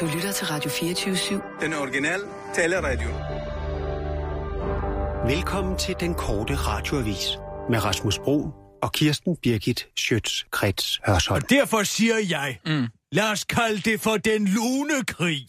Du lytter til Radio 24-7. Den originale taleradio. Velkommen til den korte radioavis med Rasmus Bro og Kirsten Birgit Schøtz-Krets Hørsholm. Og derfor siger jeg, mm. lad os kalde det for den lune krig.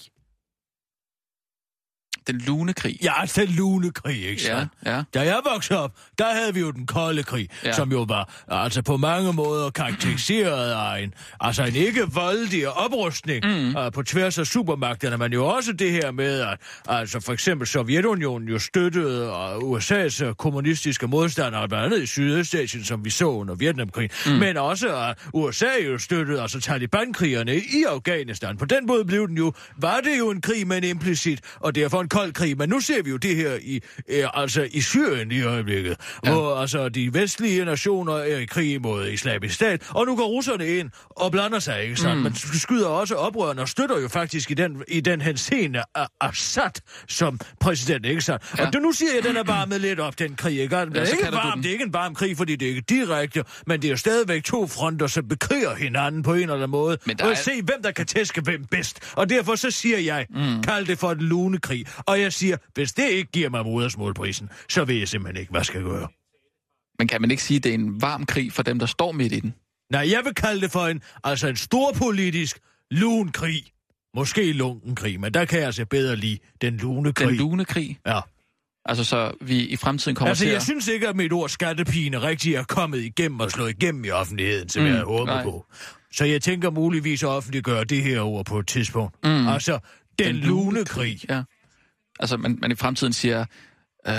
Den lune krig. Ja, den lune krig, ikke Ja, sandt? ja. Da jeg voksede op, der havde vi jo den kolde krig, ja. Som jo var altså på mange måder karakteriseret af en, altså en ikke voldelig oprustning mm. uh, på tværs af supermagterne, men jo også det her med, at altså for eksempel Sovjetunionen jo støttede uh, USA's uh, kommunistiske modstandere, blandt andet i Sydøstasien, som vi så under Vietnamkrigen, mm. men også at uh, USA jo støttede altså Taliban-krigerne i Afghanistan. På den måde blev den jo, var det jo en krig, men implicit, og derfor en kold krig. Men nu ser vi jo det her i, øh, altså i Syrien i øjeblikket, ja. hvor altså de vestlige nationer er i krig mod islamisk stat, og nu går russerne ind og blander sig, ikke sandt? Mm. Man skyder også oprørende og støtter jo faktisk i den, i den henseende af Assad som præsident, ikke sandt? Ja. Ja. Og det, nu siger jeg, at den er varmet lidt op, den krig, ikke? Den er så ikke varm, det er ikke en varm krig, fordi det er ikke direkte, men det er jo stadigvæk to fronter, som bekriger hinanden på en eller anden måde. Men der og er- se, hvem der kan tæske hvem bedst. Og derfor så siger jeg, mm. kald det for en lunekrig. Og jeg siger, hvis det ikke giver mig modersmålprisen, så ved jeg simpelthen ikke, hvad jeg skal gøre. Men kan man ikke sige, at det er en varm krig for dem, der står midt i den? Nej, jeg vil kalde det for en, altså en stor politisk lunkrig. Måske lunkenkrig, men der kan jeg altså bedre lide den lunekrig. Den lune krig? Ja. Altså, så vi i fremtiden kommer Altså, til jeg at... synes ikke, at mit ord skattepine rigtig er kommet igennem og slået igennem i offentligheden, som mm, jeg håber på. Så jeg tænker muligvis at offentliggøre det her ord på et tidspunkt. Mm. Altså, den, den lunekrig. Ja. Altså, man, man i fremtiden siger... Øh,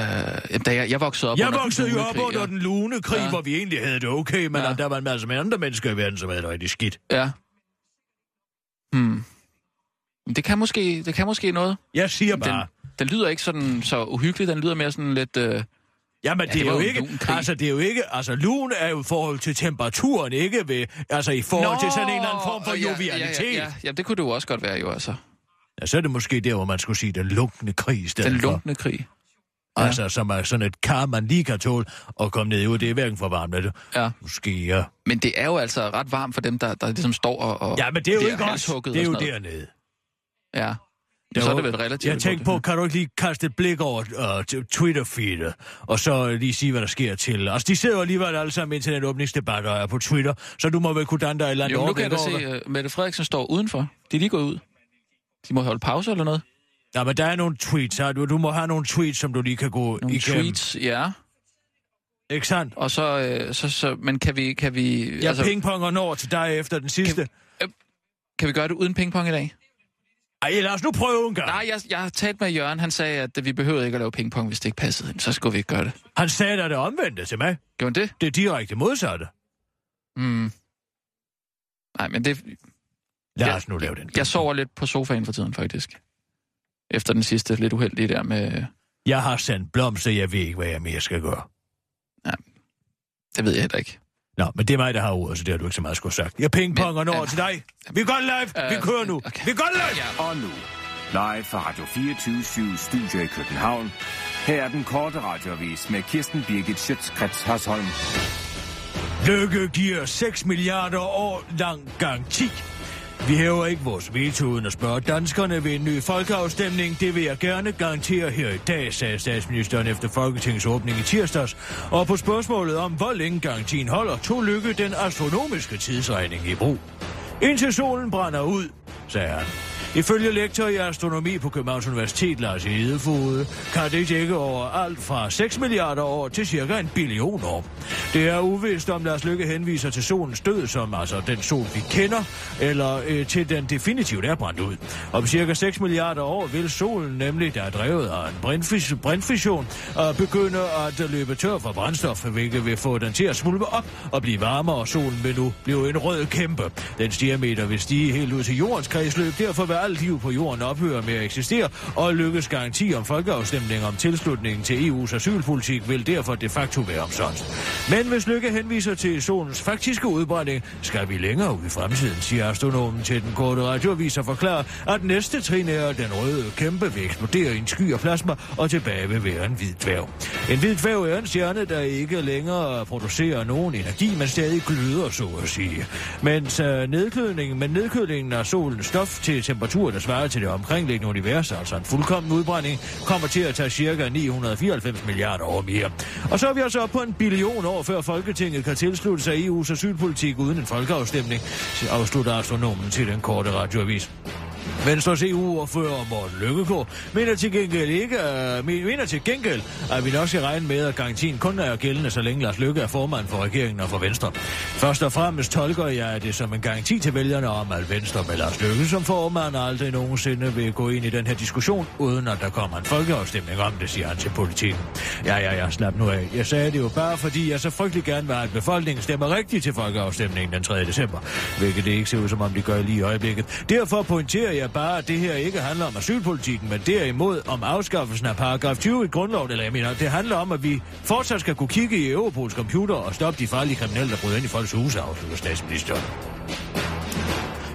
jamen, da jeg, jeg voksede op Jeg under den voksede jo lune op under den lune krig, ja. Hvor vi egentlig havde det okay, men ja. Der var en masse med andre mennesker i verden, som havde det rigtig skidt. Ja. Hmm. Det kan måske, det kan måske noget. Jeg siger Den, bare... den lyder ikke sådan så uhyggelig, den lyder mere sådan lidt... Øh, Jamen, Ja, det, det er jo ikke, altså det er jo ikke, altså lun er jo i forhold til temperaturen, ikke ved, altså i forhold til sådan en eller anden form for ja, jovialitet. Ja, ja, ja, ja, det kunne det jo også godt være jo, altså. Ja, så er det måske der, hvor man skulle sige den lunkende krig i stedet Den lunkende krig. Ja. Altså, som er sådan et kar, man lige kan tåle og komme ned i, og det er hverken for varmt det. Ja. Måske, ja. Men det er jo altså ret varmt for dem, der, der ligesom står og... og Ja, men det er jo ikke os. Det er og jo dernede. Ja. Der så er det vel relativt... Jeg tænkte på, kan du ikke lige kaste et blik over uh, Twitter-feedet, og så lige sige, hvad der sker til. Altså, de sidder jo alligevel alle sammen ind til den åbningsdebat, der er på Twitter, så du må vel kunne danne dig et eller andet Jo, nu kan jeg da se, at Mette Frederiksen står udenfor. De er lige gået ud. De må holde pause eller noget. Ja, men der er nogle tweets, her. Du, du må have nogle tweets, som du lige kan gå Nogle igennem. tweets, ja. Ikke sandt? Og så, øh, så, så, men kan vi, kan vi, Jeg altså, pingponger når til dig efter den sidste. kan vi gøre det uden pingpong i dag? Ej, lad os nu prøve en gang. Nej, jeg, jeg har talt med Jørgen. Han sagde, at vi behøvede ikke at lave pingpong, hvis det ikke passede. Så skulle vi ikke gøre det. Han sagde da det omvendte til mig. Gjorde han det? Det er direkte modsatte. Mm. Nej, men det... Lad Ja, os nu lave den. Jeg sover lidt på sofaen for tiden, faktisk. Efter den sidste lidt uheldige der med... Jeg har sendt blomster, jeg ved ikke, hvad jeg mere skal gøre. Det ved jeg heller ikke. Nå, men det er mig, der har ordet, så det har du ikke så meget skulle sagt. Jeg pingponger når øh, til dig. Vi går live. Vi øh, kører nu. okay. Vi går live. Og nu, live fra Radio 24 Studio i København. Her er den korte radiovis med Kirsten Birgit Schøtzgrads Hasholm. Lykke giver 6 milliarder år lang garanti. Vi hæver ikke vores veto uden at spørge danskerne ved en ny folkeafstemning. Det vil jeg gerne garantere her i dag, sagde statsministeren efter Folketingets åbning i tirsdags. Og på spørgsmålet om, hvor længe garantien holder, tog Lykke den astronomiske tidsregning i brug. Indtil solen brænder ud, sagde han. Ifølge lektor i astronomi på Københavns Universitet, Lars Hedefode, kan det dække over alt fra 6 milliarder år til cirka en billion år. Det er uvist, om Lars Lykke henviser til solens død, som altså den sol, vi kender, eller øh, til den definitivt er brændt ud. Om cirka 6 milliarder år vil solen, nemlig der er drevet af en brintfis- brintfission, øh, begynde at løbe tør for brændstof, hvilket vil få den til at smulpe op og blive varmere, og solen vil nu blive en rød kæmpe. Dens diameter vil stige helt ud til jordens kredsløb, derfor vil alt liv på jorden ophører med at eksistere, og lykkes garanti om folkeafstemning om tilslutningen til EU's asylpolitik vil derfor de facto være omsonst. Men hvis Lykke henviser til solens faktiske udbrænding, skal vi længere ud i fremtiden, siger astronomen til den korte radioavis og forklarer, at næste trin er, at den røde kæmpe vil eksplodere i en sky af plasma, og tilbage vil være en hvid dværg. En hvid dværg er en stjerne, der ikke længere producerer nogen energi, men stadig gløder, så at sige. Mens uh, nedkøling, men nedkølingen af solens stof til temperatur temperatur, der svarer til det omkringliggende univers, altså en fuldkommen udbrænding, kommer til at tage cirka 994 milliarder år mere. Og så er vi altså op på en billion år, før Folketinget kan tilslutte sig EU's asylpolitik uden en folkeafstemning, afslutter astronomen til den korte radioavis. Venstres EU-ordfører Morten Lykkegaard mener til gengæld ikke, uh, mener til gengæld, at vi nok skal regne med, at garantien kun er gældende, så længe Lars Lykke er formand for regeringen og for Venstre. Først og fremmest tolker jeg det som en garanti til vælgerne om, at Venstre med Lars Lykke som formand aldrig nogensinde vil gå ind i den her diskussion, uden at der kommer en folkeafstemning om det, siger han til politikken. Ja, ja, ja, slap nu af. Jeg sagde det jo bare, fordi jeg så frygtelig gerne vil have, at befolkningen stemmer rigtigt til folkeafstemningen den 3. december, hvilket det ikke ser ud som om de gør lige i øjeblikket. Derfor pointerer jeg bare, at det her ikke handler om asylpolitikken, men derimod om afskaffelsen af paragraf 20 i grundloven, eller jeg mener, det handler om, at vi fortsat skal kunne kigge i Europols computer og stoppe de farlige kriminelle, der bryder ind i folks huse, afslutter statsministeren.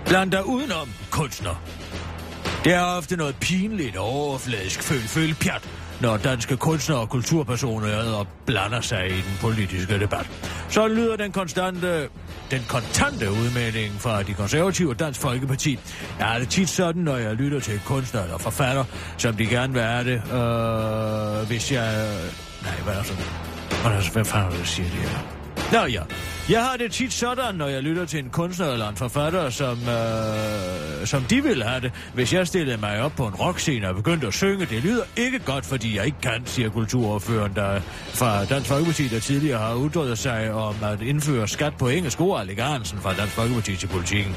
Bland dig udenom, kunstner. Det er ofte noget pinligt overfladisk føl pjat, når danske kunstnere og kulturpersoner og blander sig i den politiske debat. Så lyder den konstante den kontante udmelding fra de konservative og Dansk Folkeparti. Jeg er det tit sådan, når jeg lytter til kunstnere eller forfatter, som de gerne vil have det, øh, hvis jeg... Nej, hvad er det? Hvad fanden siger det her? Nå ja, jeg har det tit sådan, når jeg lytter til en kunstner eller en forfatter, som, øh, som de vil have det. Hvis jeg stillede mig op på en rockscene og begyndte at synge, det lyder ikke godt, fordi jeg ikke kan, siger kulturordføreren der fra Dansk Folkeparti, der tidligere har udtrykt sig om at indføre skat på engelsk ord, Alec fra Dansk Folkeparti til politikken.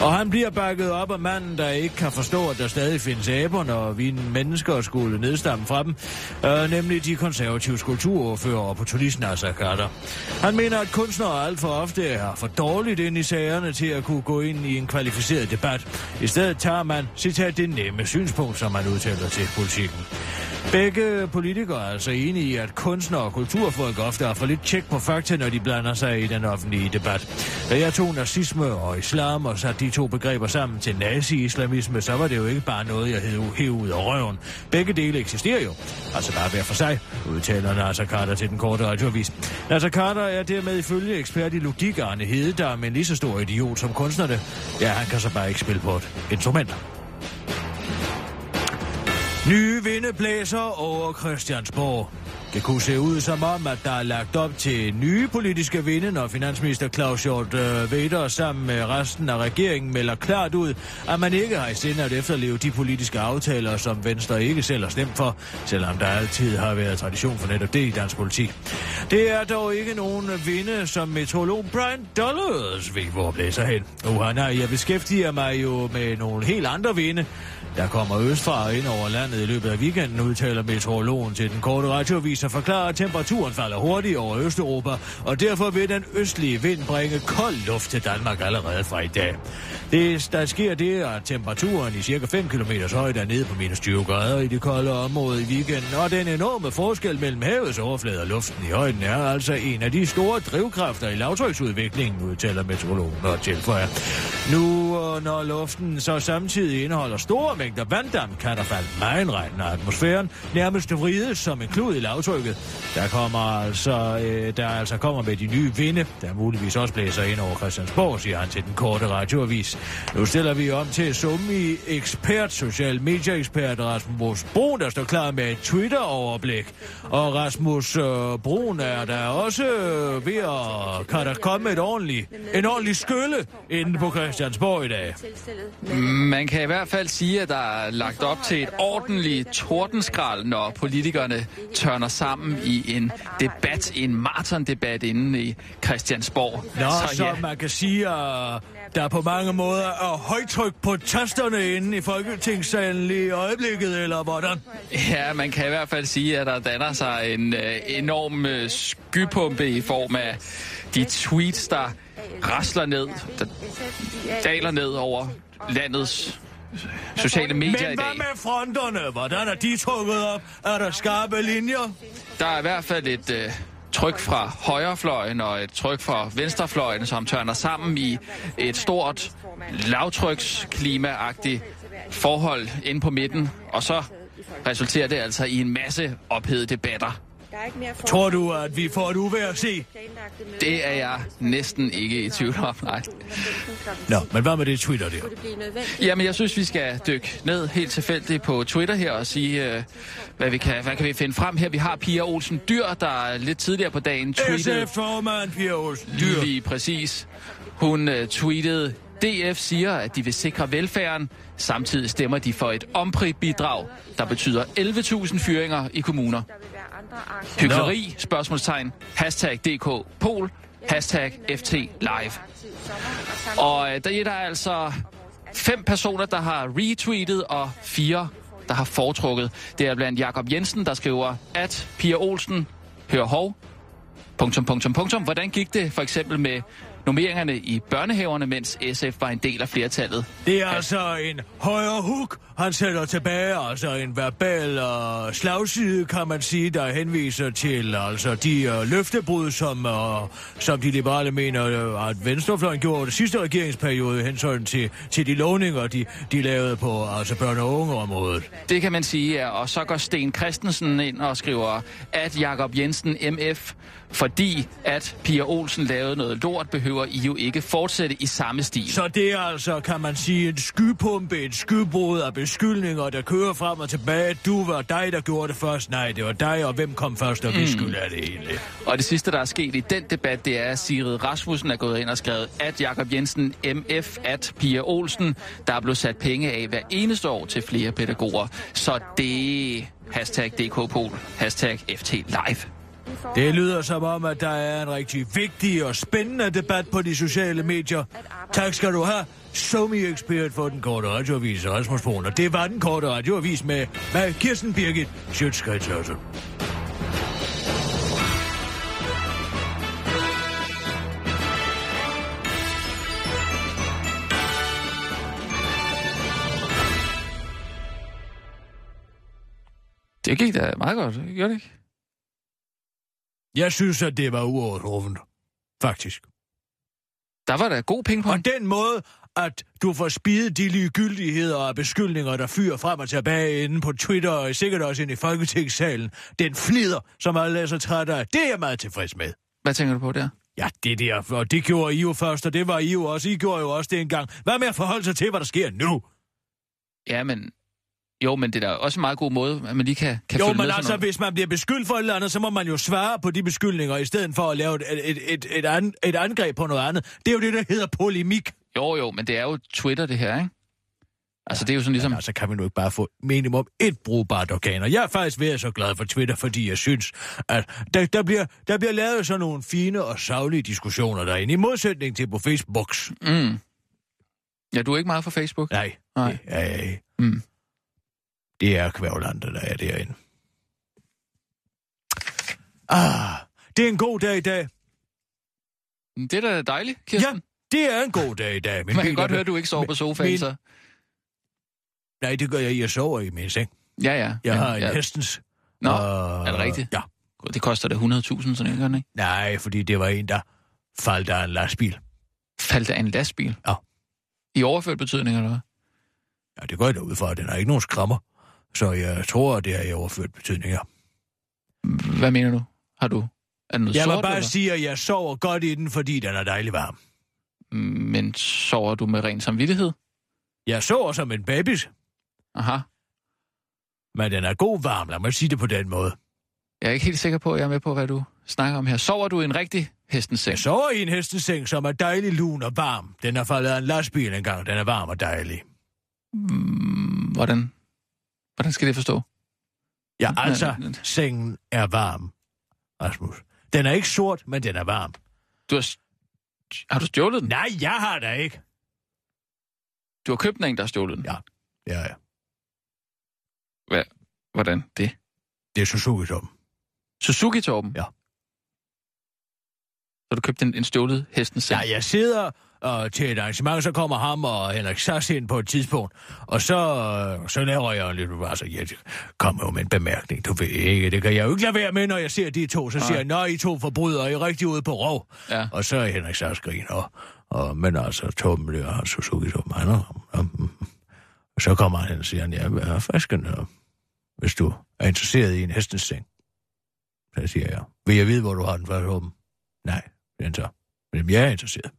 Og han bliver bakket op af manden, der ikke kan forstå, at der stadig findes aber, når vi mennesker skulle nedstamme fra dem, øh, nemlig de konservative kulturordfører og opportunisten Nasser Carter. Han mener, at kunstnere alt for ofte er for dårligt ind i sagerne til at kunne gå ind i en kvalificeret debat. I stedet tager man, citat, det nemme synspunkt, som man udtaler til politikken. Begge politikere er altså enige i, at kunstnere og kulturfolk ofte har for lidt tjek på fakta, når de blander sig i den offentlige debat. Da jeg tog nazisme og islam og satte de to begreber sammen til nazi-islamisme, så var det jo ikke bare noget, jeg hed ud af røven. Begge dele eksisterer jo, altså bare hver for sig, udtaler Nasser Carter til den korte radioavis. Nasser Carter er dermed ifølge ekspert i logik Arne Hededahl, men lige så stor idiot som kunstnerne. Ja, han kan så bare ikke spille på et instrument. Nye vinde blæser over Christiansborg. Det kunne se ud som om, at der er lagt op til nye politiske vinde, når finansminister Claus Hjort øh, Vader sammen med resten af regeringen melder klart ud, at man ikke har i sinde at efterleve de politiske aftaler, som Venstre ikke selv har stemt for, selvom der altid har været tradition for netop det i dansk politik. Det er dog ikke nogen vinde, som meteorolog Brian Dollars ved, hvor blæser hen. Uh, nej, jeg beskæftiger mig jo med nogle helt andre vinde, der kommer østfra ind over landet i løbet af weekenden, udtaler meteorologen til den korte radiovis så forklarer, at temperaturen falder hurtigt over Østeuropa, og derfor vil den østlige vind bringe kold luft til Danmark allerede fra i dag. Det, der sker det, at temperaturen i cirka 5 km højde er nede på minus 20 grader i det kolde område i weekenden, og den enorme forskel mellem havets overflade og luften i højden er altså en af de store drivkræfter i lavtryksudviklingen, udtaler meteorologen og tilføjer. Nu, øh, når luften så samtidig indeholder store mængder vanddamp, kan der falde meget regn, når atmosfæren nærmest vrides som en klud i udtrykket, Der kommer altså, øh, der altså kommer med de nye vinde, der muligvis også blæser ind over Christiansborg, siger han til den korte radioavis. Nu stiller vi om til Summi ekspert, social media ekspert Rasmus Brun, der står klar med et Twitter-overblik. Og Rasmus øh, Brun er der også øh, ved at kan der komme et ordentligt, en ordentlig skylle inde på Christiansborg i dag. Man kan i hvert fald sige, at der er lagt op til et ordentligt tordenskrald, når politikerne tørner sammen i en debat, en maratondebat inde i Christiansborg. Nå, så, så ja. man kan sige, at der på mange måder er højtryk på tasterne inde i Folketingssalen lige i øjeblikket, eller hvordan? Ja, man kan i hvert fald sige, at der danner sig en øh, enorm øh, skypumpe i form af de tweets, der rasler ned, der daler ned over landets sociale medier Men i dag. hvad med fronterne? Hvordan er de trukket op? Er der skarpe linjer? Der er i hvert fald et øh, tryk fra højrefløjen og et tryk fra venstrefløjen, som tørner sammen i et stort lavtryksklimaagtigt forhold inde på midten. Og så resulterer det altså i en masse ophedede debatter Tror du, at vi får et uvejr at se? Det er jeg næsten ikke i tvivl om, nej. Nå, men hvad med det Twitter der? Jamen, jeg synes, vi skal dykke ned helt tilfældigt på Twitter her og sige, øh, hvad, vi kan, hvad kan vi finde frem her. Vi har Pia Olsen Dyr, der lidt tidligere på dagen tweetede... SF-formand Pia Olsen Dyr. Lige præcis. Hun uh, tweetede, DF siger, at de vil sikre velfærden. Samtidig stemmer de for et ompri-bidrag, der betyder 11.000 fyringer i kommuner. Hyggeleri, spørgsmålstegn, hashtag DK Pol, hashtag FT Live. Og øh, der er der altså fem personer, der har retweetet, og fire, der har foretrukket. Det er blandt Jakob Jensen, der skriver, at Pia Olsen, hør hov, punktum, punktum, punktum. Hvordan gik det for eksempel med normeringerne i børnehaverne, mens SF var en del af flertallet? Det er altså en højre hook, han sætter tilbage, altså en verbal uh, slagside, kan man sige, der henviser til altså de uh, løftebrud, som, uh, som de liberale mener, uh, at Venstrefløjen gjorde det sidste regeringsperiode hensyn til, til de lovninger, de, de lavede på altså børne- og ungeområdet. Det kan man sige, ja. Og så går Sten Christensen ind og skriver, at Jakob Jensen MF, fordi at Pia Olsen lavede noget lort, behøver I jo ikke fortsætte i samme stil. Så det er altså, kan man sige, en skypumpe, et skybrud af beskyldninger, der kører frem og tilbage. Du var dig, der gjorde det først. Nej, det var dig, og hvem kom først, og mm. skyld er det egentlig. Og det sidste, der er sket i den debat, det er, at Sigrid Rasmussen er gået ind og skrevet, at Jakob Jensen MF, at Pia Olsen, der er blevet sat penge af hver eneste år til flere pædagoger. Så det... Hashtag DKPol. Hashtag FT Live. Det lyder som om, at der er en rigtig vigtig og spændende debat på de sociale medier. Tak skal du have, somi ekspert for den korte radioavis, Rasmus Brun. Og det var den korte radioavis med, med Kirsten Birgit Sjøtskridt Det gik da meget godt, gjorde det ikke? Jeg synes, at det var uovertruffent. Faktisk. Der var der god penge på. Og den måde, at du får spidet de ligegyldigheder og beskyldninger, der fyrer frem og tilbage inde på Twitter og sikkert også ind i Folketingssalen, den fnider, som alle er så trætte af, det er jeg meget tilfreds med. Hvad tænker du på der? Ja, det der, og det gjorde I jo først, og det var I jo også. I gjorde jo også det engang. Hvad med at forholde sig til, hvad der sker nu? Ja, men jo, men det er da også en meget god måde, at man lige kan, kan jo, følge men med altså, noget. hvis man bliver beskyldt for et eller andet, så må man jo svare på de beskyldninger, i stedet for at lave et, et, et, et, an, et angreb på noget andet. Det er jo det, der hedder polemik. Jo, jo, men det er jo Twitter, det her, ikke? Altså, det er jo sådan ligesom... Ja, altså, kan vi nu ikke bare få minimum et brugbart organ? Og jeg er faktisk ved så glad for Twitter, fordi jeg synes, at der, der, bliver, der bliver lavet sådan nogle fine og savlige diskussioner derinde, i modsætning til på Facebook. Mm. Ja, du er ikke meget for Facebook? Nej. Nej. Ja, ja, ja. Mm. Det er kvævlandet, der er derinde. Ah, det er en god dag i dag. Det er da dejligt, Kirsten. Ja, det er en god dag i dag. Min Man kan bil godt er- høre, at du ikke sover på sofaen, min- så... Nej, det gør jeg. Jeg sover i min seng. Ja, ja. Jeg har en ja. hestens. Nå, og- er det rigtigt? Ja. Det koster da 100.000, sådan en gør den, ikke? Nej, fordi det var en, der faldt af en lastbil. Faldt af en lastbil? Ja. I overført betydning, eller hvad? Ja, det går jeg da ud fra. Den har ikke nogen skrammer. Så jeg tror, det er i overført betydning, ja. Hvad mener du? Har du... Er det noget Jeg sort, bare eller? sige, at jeg sover godt i den, fordi den er dejlig varm. Men sover du med ren samvittighed? Jeg sover som en babys, Aha. men den er god varm. Lad mig sige det på den måde. Jeg er ikke helt sikker på, at jeg er med på, hvad du snakker om her. Sover du i en rigtig hestens seng? Jeg sover i en hesteseng, som er dejlig lun og varm. Den er faldet af en lastbil engang. Den er varm og dejlig. Mm, hvordan? Hvordan skal det forstå? Ja, altså, men- sengen er varm, Rasmus. Den er ikke sort, men den er varm. Du har, har du stjålet den? Nej, jeg har da ikke. Du har købt den, en, der har stjålet den? Ja. Ja, ja. Hvad? Hvordan det? Det er Suzuki, Tom. Suzuki, Torben? Ja. Så du købte en, en stjålet hestens seng? Ja, jeg sidder øh, til et arrangement, så kommer ham og Henrik Sass ind på et tidspunkt, og så, øh, så laver jeg lidt, altså, jeg kommer jo med en bemærkning, du ved ikke, det kan jeg jo ikke lade være med, når jeg ser de to, så Nej. siger jeg, nå, I to forbrydere, I er rigtig ude på rov. Ja. Og så er Henrik Sass griner, og, og, men altså, Torben bliver han Suzuki, Torben, han um, så kommer han og siger, ja, hvad er frisken, hvis du er interesseret i en hestens seng. Så siger jeg, vil jeg vide, hvor du har den fra åben? Nej, den så. Men jeg er interesseret.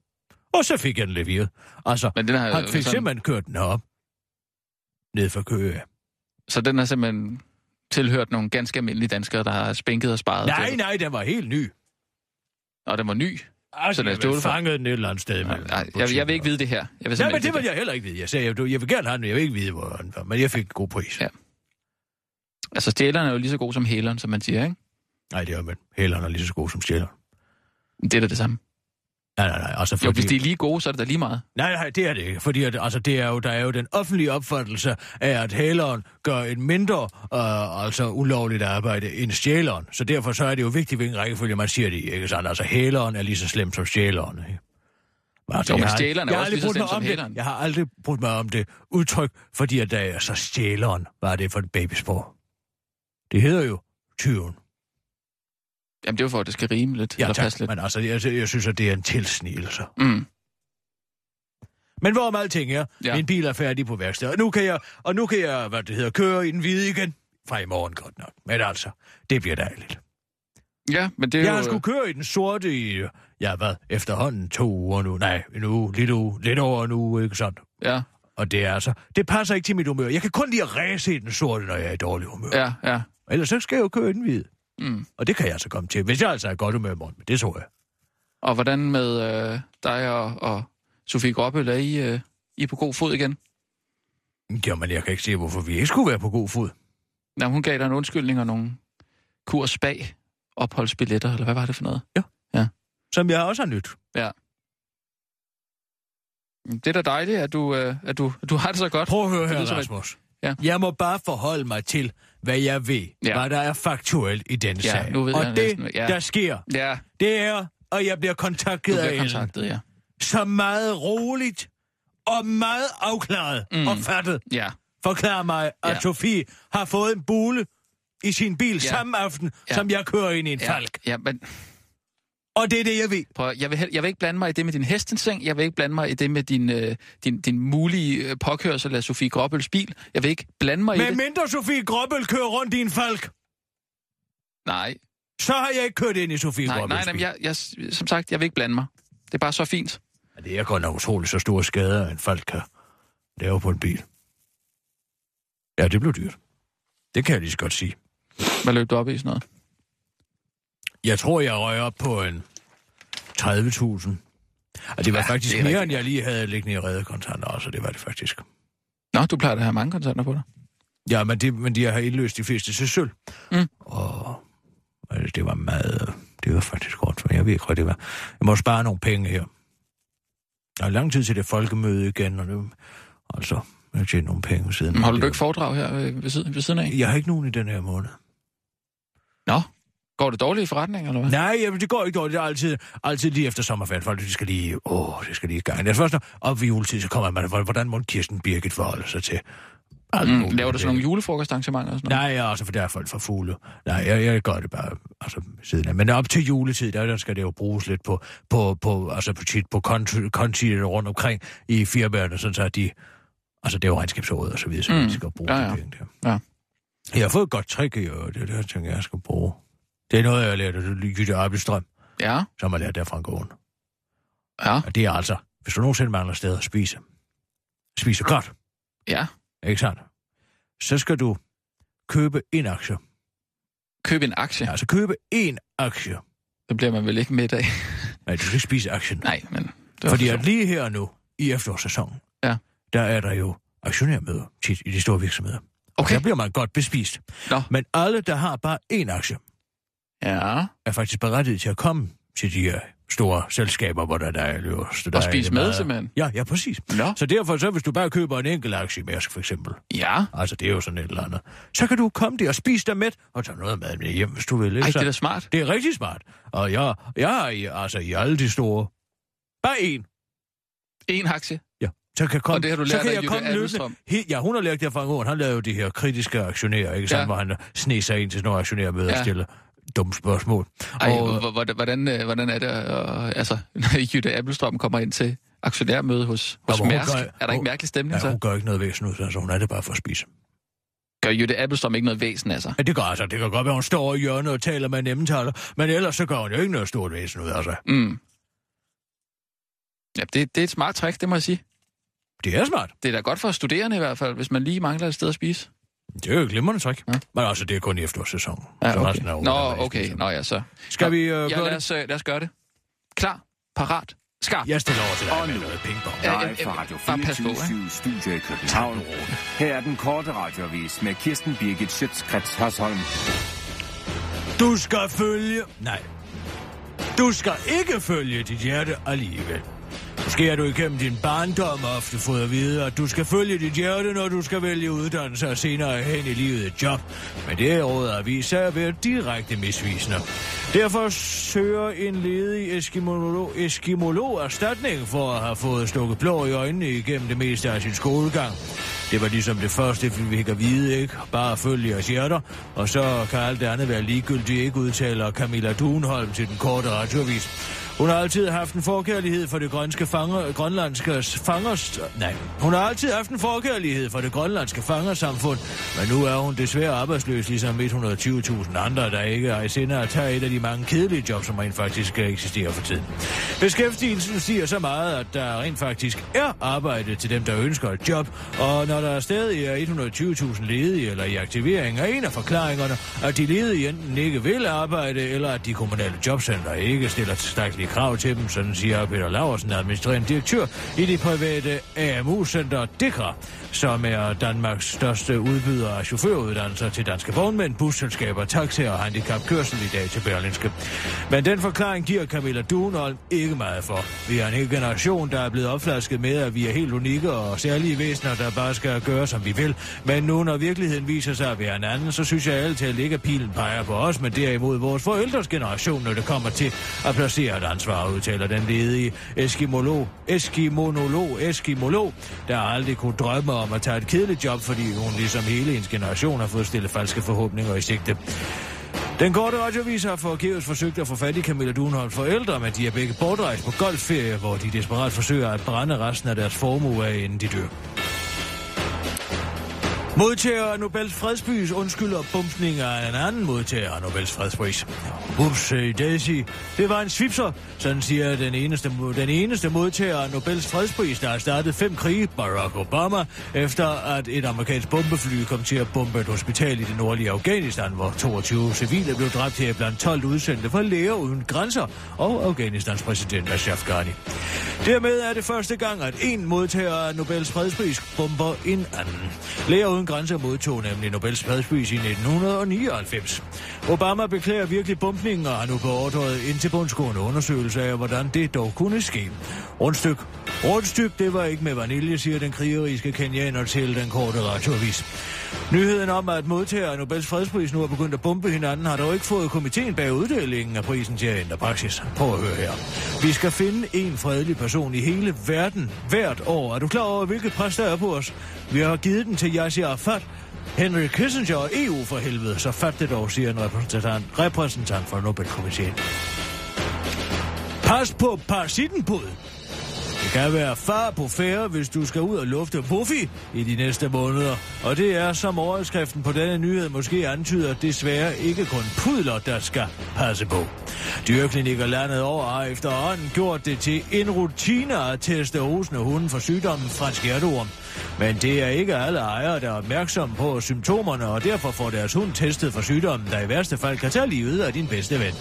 Og så fik jeg den leveret. Altså, Men den har, han fik sådan, simpelthen kørt den op. Ned for Køge. Så den har simpelthen tilhørt nogle ganske almindelige danskere, der har spænket og sparet Nej, til. nej, den var helt ny. Og den var ny. Altså, Så lad os jeg stole vil for- fange den et eller andet sted. Nej, nej, jeg, jeg vil ikke vide det her. Jeg vil Nej, simpelthen men det vil jeg heller ikke vide. Jeg sagde, jeg, jeg vil gerne have den, men jeg vil ikke vide, hvor den var. Men jeg fik en god pris. Ja. Altså, stjæleren er jo lige så god som hæleren, som man siger, ikke? Nej, det er jo, men hæleren er lige så god som stjæler. Det er da det samme. Nej, nej, nej. Altså, Jo, fordi... hvis de er lige gode, så er det da lige meget. Nej, nej, det er det ikke. Fordi at, altså, det er jo, der er jo den offentlige opfattelse af, at hæleren gør et mindre øh, altså ulovligt arbejde end stjæleren. Så derfor så er det jo vigtigt, hvilken rækkefølge man siger det i. Ikke sandt? Altså, hæleren er lige så slem som stjæleren. Ikke? Altså, Jo, men stjæleren er jeg også lige så slem som hæleren. Jeg har aldrig brugt mig om det udtryk, fordi at der er så stjæleren, hvad er det for et babysprog? Det hedder jo tyven. Jamen, det er jo for, at det skal rime lidt. Ja, eller tak. passe lidt. Men altså, jeg, jeg synes, at det er en tilsnigelse. Mm. Men hvorom alting er, Ja. min bil er færdig på værkstedet, og nu kan jeg, og nu kan jeg, hvad det hedder, køre i den hvide igen. Fra i morgen godt nok. Men altså, det bliver dejligt. Ja, men det er Jeg jo... har skulle køre i den sorte i, ja hvad, efterhånden to uger nu. Nej, en uge, lidt, uge, lidt over en uge, ikke sandt? Ja, Og det er altså, det passer ikke til mit humør. Jeg kan kun lide at ræse i den sorte, når jeg er i dårlig humør. ja, ja. Ellers så skal jeg jo køre i den hvide. Mm. Og det kan jeg altså komme til, hvis jeg altså er godt humør i morgen. Men det tror jeg. Og hvordan med øh, dig og, og Sofie Gråbøl, er I, øh, I er på god fod igen? Jamen, jeg kan ikke se, hvorfor vi ikke skulle være på god fod. Ja, hun gav dig en undskyldning og nogle kurs bag opholdsbilletter, eller hvad var det for noget? Som jeg også har nyt. Det er da dejligt, at du, øh, at du, at du har det så godt. Prøv at høre her, Rasmus. Ja. Jeg må bare forholde mig til, hvad jeg ved, Ja. hvad der er faktuelt i denne Ja, sag. nu ved og jeg det, næsten, ja. der sker, Ja, det er, at jeg bliver kontaktet af bliver Ellen. kontaktet, ja. Så meget roligt og meget afklaret Mm. og fattet Ja, forklarer mig, at Ja. Sofie har fået en bule i sin bil Ja. samme aften, ja. som jeg kører ind i en ja, falk. ja, men Og det er det, jeg ved. prøv, jeg, vil, jeg vil ikke blande mig i det med din hestenseng. Jeg vil ikke blande mig i det med din, øh, din, din mulige øh, påkørsel af Sofie Gråbøls bil. Jeg vil ikke blande mig i Men det. mindre Sofie Gråbøl kører rundt i en falk, Nej, så har jeg ikke kørt ind i Sofie nej, Gråbøls nej, nej, bil. men jeg, jeg, som sagt, jeg vil ikke blande mig. Det er bare så fint. Ja, det er godt nok utroligt så store skader, en falk kan lave på en bil. Ja, det blev dyrt. Det kan jeg lige så godt sige. Hvad løb du op i sådan noget? Jeg tror, jeg røg op på en 30.000. Og det var Ja, faktisk det er mere, rigtigt. end jeg lige havde liggende i reddekontanter også, det var det faktisk. Nå, du plejer at have mange kontanter på dig. Ja, men, det, men de har indløst de fleste til sølv. Mm. Og altså, det var meget... Det var faktisk godt, for jeg ved ikke, hvad det var. Jeg må spare nogle penge her. Der er lang tid til det folkemøde igen, og det, altså, jeg tjent nogle penge siden. Men holder du ikke foredrag her ved siden, ved siden af? Jeg har ikke nogen i den her måned. Nå, går det dårligt i forretningen, eller hvad? Nej, jamen, det går ikke dårligt. Det er altid, altid lige efter sommerferien. Folk, de skal lige... Åh, det skal lige i gang. Det er først, når op ved juletid, så kommer man... Hvordan må Kirsten Birgit forholde sig til... alt Mm, laver du sådan nogle julefrokostarrangementer og sådan noget? Nej, altså, for der er folk for fugle. Nej, jeg, jeg gør det bare altså, siden af. Men op til juletid, der, der skal det jo bruges lidt på, på, på, altså, på, tit på konti, konti rundt omkring i firmaerne, sådan så at de... Altså, det er jo regnskabsåret og så videre, så Mm, de skal bruge ja, ja, ja. penge der. Ja. Jeg har fået et godt trick i øvrigt, det er det, jeg tænker, jeg skal bruge. Det er noget, jeg har lært af Jytte Abelstrøm, Ja, som har lært der fra en gården. ja, Og det er altså, hvis du nogensinde mangler steder at spise, spise godt, ja. ikke sandt? Så skal du købe en aktie. Køb en aktie. Ja, altså købe en aktie. Det bliver man vel ikke med af. Nej, du skal ikke spise aktien. Nej, men... Det Fordi for at lige her nu, i efterårssæsonen, Ja. der er der jo aktionærmøder tit i de store virksomheder. Og Okay. der bliver man godt bespist. Nå. Men alle, der har bare én aktie, Ja, er faktisk berettiget til at komme til de her store selskaber, hvor der, der er øverste. Der og er spise med meget- simpelthen. Ja, ja, præcis. Nå. Så derfor, så hvis du bare køber en enkelt aktie i Mærsk, for eksempel, Ja. altså det er jo sådan et eller andet, så kan du komme der og spise dig med, og tage noget mad med hjem, hvis du vil. Ikke? Ej, Så- det er da smart. det er rigtig smart. Og jeg, jeg i, altså i alle de store, bare én, En aktie. Ja, så kan, komme, Og det har du så lært kan af jeg komme løbende. He, ja, hun har lært det fra Aaen. Han lavede jo de her kritiske aktionærer, ikke Ja. sant? Hvor han sne sig ind til sådan nogle aktionærmøder Ja. og dumme spørgsmål. Ej, og, hvor- hvor- hvordan, øh, hvordan er det, øh, altså, når Jytte Appelstrøm kommer ind til aktionærmøde hos, hos hun Mærsk? gør- er der ikke hun- mærkelig stemning ja, så? hun gør ikke noget væsen ud, så altså, hun er det bare for at spise. gør Jytte Appelstrøm ikke noget væsen af sig. Ja, det gør altså. Det kan godt være, hun står i hjørnet og taler med nemmetaler, men ellers så gør hun jo ikke noget stort væsen ud af sig. Mm. Ja, det, det er et smart trick, det må jeg sige. Det er smart. Det er da godt for studerende i hvert fald, hvis man lige mangler et sted at spise. Det er jo et glimrende trick. Ja. Men altså, det er kun i efterårssæsonen. Ja, Så okay. resten af året Nå, okay. Nå ja, så. Skal vi øh, ja, gøre lad det? os, øh, lad os gøre det. Klar, parat, skarp. Jeg stiller over til dig Og med nu. noget pingpong. Live fra Radio bare pas på, 24 Studio i København. Her er den korte radiovis med Kirsten Birgit Schøtzgrads Hasholm. Du skal følge... Nej. Du skal ikke følge dit hjerte alligevel. Måske har du igennem din barndom ofte fået at vide, at du skal følge dit hjerte, når du skal vælge uddannelse og senere hen i livet et job. Men det er råd at vise at være direkte misvisende. Derfor søger en ledig eskimolog, eskimolog erstatning for at have fået stukket blå i øjnene igennem det meste af sin skolegang. Det var ligesom det første, vi fik at vide, ikke? Bare følge jeres hjerter, og så kan alt det andet være ligegyldigt, ikke udtaler Camilla Dunholm til den korte radioavis. Hun har altid haft en forkærlighed for det grønske fanger, grønlandske fangers... Nej, hun har altid haft en forkærlighed for det grønlandske fangersamfund, men nu er hun desværre arbejdsløs, ligesom 120.000 andre, der ikke er i sinde at tage et af de mange kedelige jobs, som rent faktisk eksisterer for tiden. Beskæftigelsen stiger så meget, at der rent faktisk er arbejde til dem, der ønsker et job, og når der stadig er 120.000 ledige eller i aktivering, er en af forklaringerne, at de ledige enten ikke vil arbejde, eller at de kommunale jobcenter ikke stiller tilstrækkelige krav til dem, sådan siger Peter Laversen, administrerende direktør i det private AMU-center DEKRA, som er Danmarks største udbyder af chaufføruddannelser til danske vognmænd, busselskaber, taxaer og handicapkørsel i dag til Berlinske. Men den forklaring giver Camilla Dunholm ikke meget for. Vi er en hel generation, der er blevet opflasket med, at vi er helt unikke og særlige væsener, der bare skal gøre, som vi vil. Men nu, når virkeligheden viser sig at være en anden, så synes jeg altid ikke, at ligge at pilen peger på os, men derimod vores forældres generation, når det kommer til at placere et ansvar, udtaler den ledige eskimolog, eskimonolog, eskimolog, der aldrig kunne drømme om at tage et kedeligt job, fordi hun ligesom hele hendes generation har fået stillet falske forhåbninger i sigte. Den korte radiovis har forgæves forsøgt at få fat i Camilla Dunholm forældre, men de er begge bortrejst på golfferie, hvor de desperat forsøger at brænde resten af deres formue af, inden de dør. Modtager af Nobels fredspris undskylder bumsning af en anden modtager af Nobels fredspris. Ups, øh, Daisy. Det var en svipser, sådan siger den eneste, den eneste modtager af Nobels fredspris, der har startet fem krige, Barack Obama, efter at et amerikansk bombefly kom til at bombe et hospital i det nordlige Afghanistan, hvor 22 civile blev dræbt her blandt 12 udsendte fra Læger Uden Grænser og Afghanistans præsident Ashraf Ghani. Dermed er det første gang, at en modtager af Nobels fredspris bomber en anden. Læger Uden Grænser modtog nemlig Nobels fredspris i 1999. Obama beklager virkelig bumpningen og har nu beordret en tilbundsgående undersøgelse af, hvordan det dog kunne ske. Rundstyk. Rundstyk, det var ikke med vanilje, siger den krigeriske kenyaner til den korte radioavis. Nyheden om, at modtager af Nobels fredspris nu er begyndt at bombe hinanden, har dog ikke fået komiteen bag uddelingen af prisen til at ændre praksis. Prøv at høre her. Vi skal finde en fredelig person i hele verden hvert år. Er du klar over, hvilket pres der er på os? Vi har givet den til Yasser Arafat, Henry Kissinger og EU for helvede, så fat det dog, siger en repræsentant, repræsentant for Nobelkomiteen. Pas på parasittenbud. Kan være far på færre, hvis du skal ud og lufte Puffy i de næste måneder. Og det er, som overskriften på denne nyhed måske antyder, desværre ikke kun pudler, der skal passe på. Dyreklinikker landet over har efterhånden gjort det til en rutine at teste hosende hunden for sygdommen fransk hjerteorm. Men det er ikke alle ejere, der er opmærksomme på symptomerne, og derfor får deres hund testet for sygdommen, der i værste fald kan tage livet af din bedste ven.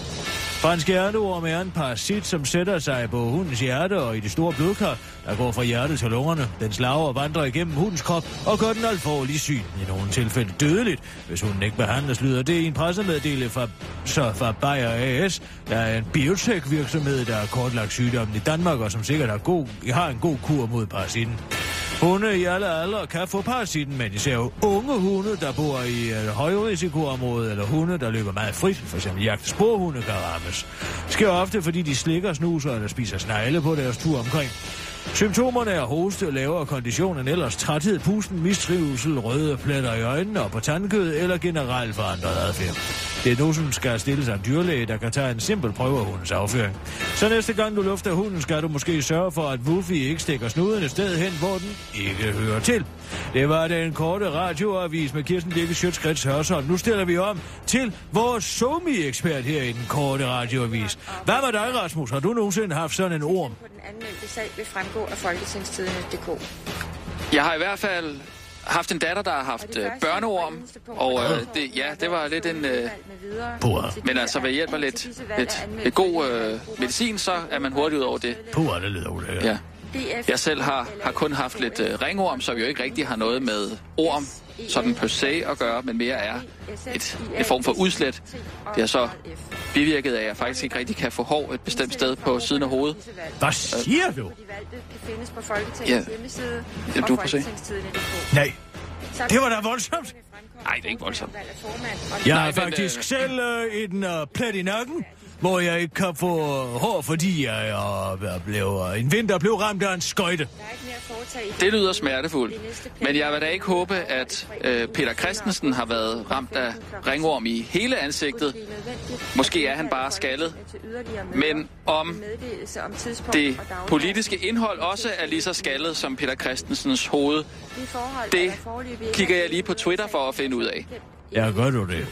Fransk hjerteorm er en parasit, som sætter sig på hundens hjerte og i de store blodkar, der går fra hjertet til lungerne. Den slager vandrer igennem hundens krop og gør den alvorlig syg. I nogle tilfælde dødeligt, hvis hunden ikke behandles, lyder det i en pressemeddelelse fra, så fra Bayer AS, der er en biotech-virksomhed, der har kortlagt sygdommen i Danmark, og som sikkert har, god, har en god kur mod parasitten. Hunde i alle aldre kan få parasitten, men især unge hunde, der bor i øh, et højrisikoområde, eller hunde, der løber meget frit, f.eks. jagt sporhunde, kan rammes. Det sker ofte, fordi de slikker, snuser eller spiser snegle på deres tur omkring. Symptomerne er hoste, lavere kondition end ellers, træthed, pusten, mistrivsel, røde pletter i øjnene og på tandkød eller generelt forandret adfærd. Diagnosen skal stilles af en dyrlæge, der kan tage en simpel prøve af hundens afføring. Så næste gang du lufter hunden, skal du måske sørge for, at Wuffy ikke stikker snuden et sted hen, hvor den ikke hører til. Det var den korte radioavis med Kirsten Birke Sjøtskrets Hørsholm. Nu stiller vi om til vores somi-ekspert her i den korte radioavis. Hvad med dig, Rasmus? Har du nogensinde haft sådan en orm? På den anmeldte sag vil fremgå af folketingstidene.dk. Jeg har i hvert fald haft en datter, der har haft øh, børneorm, og øh, det, ja, det var lidt en... Øh, Puh. men altså ved hjælp af lidt, lidt, lidt god øh, medicin, så er man hurtigt ud over det. Puh, det lyder ulækkert. Ja. Jeg selv har, har kun haft lidt øh, ringorm, så vi jo ikke rigtig har noget med orm sådan per se at gøre, men mere er et, et form for udslet. Det har så bivirket af, at jeg faktisk ikke rigtig kan få hår et bestemt sted på siden af hovedet. Hvad siger du? De valgte kan findes på Folketingets Ja. hjemmeside Ja, du får se. Nej, det var da voldsomt. Nej, det er ikke voldsomt. Jeg Nej, men, faktisk øh, selv øh, en øh, plet i nakken, hvor jeg ikke kan få hår, fordi jeg øh, blev, en vinter blev ramt af en skøjte. Det lyder smertefuldt. Men jeg vil da ikke håbe, at øh, Peter Christensen har været ramt af ringorm i hele ansigtet. Måske er han bare skaldet. Men om det politiske indhold også er lige så skaldet som Peter Christensens hoved, det kigger jeg lige på Twitter for at finde ud af. Ja, gør du det?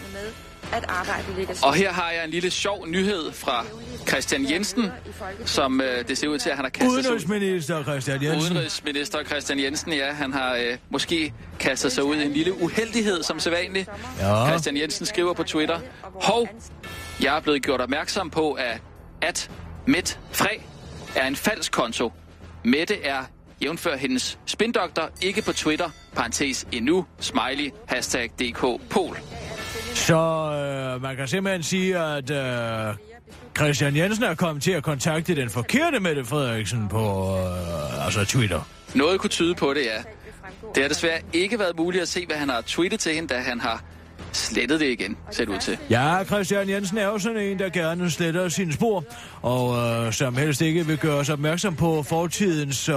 At arbejdet ligger Og her har jeg en lille sjov nyhed fra Christian Jensen, som øh, det ser ud til, at han har kastet sig ud. Udenrigsminister Christian Jensen. Udenrigsminister Christian Jensen, ja, han har øh, måske kastet sig ud i en lille uheldighed som sædvanligt. Ja. Christian Jensen skriver på Twitter, Hov, jeg er blevet gjort opmærksom på, at, at Met Fræ er en falsk konto. Mette er, jævnfør hendes spindoktor, ikke på Twitter, parentes endnu, smiley, hashtag DK Pol. Så øh, man kan simpelthen sige, at øh, Christian Jensen er kommet til at kontakte den forkerte Mette Frederiksen på øh, altså Twitter. Noget kunne tyde på det, ja. Det har desværre ikke været muligt at se, hvad han har tweetet til hende, da han har slettet det igen, ser det ud til. Ja, Christian Jensen er jo sådan en, der gerne sletter sine spor, og øh, som helst ikke vil gøre os opmærksom på fortidens øh,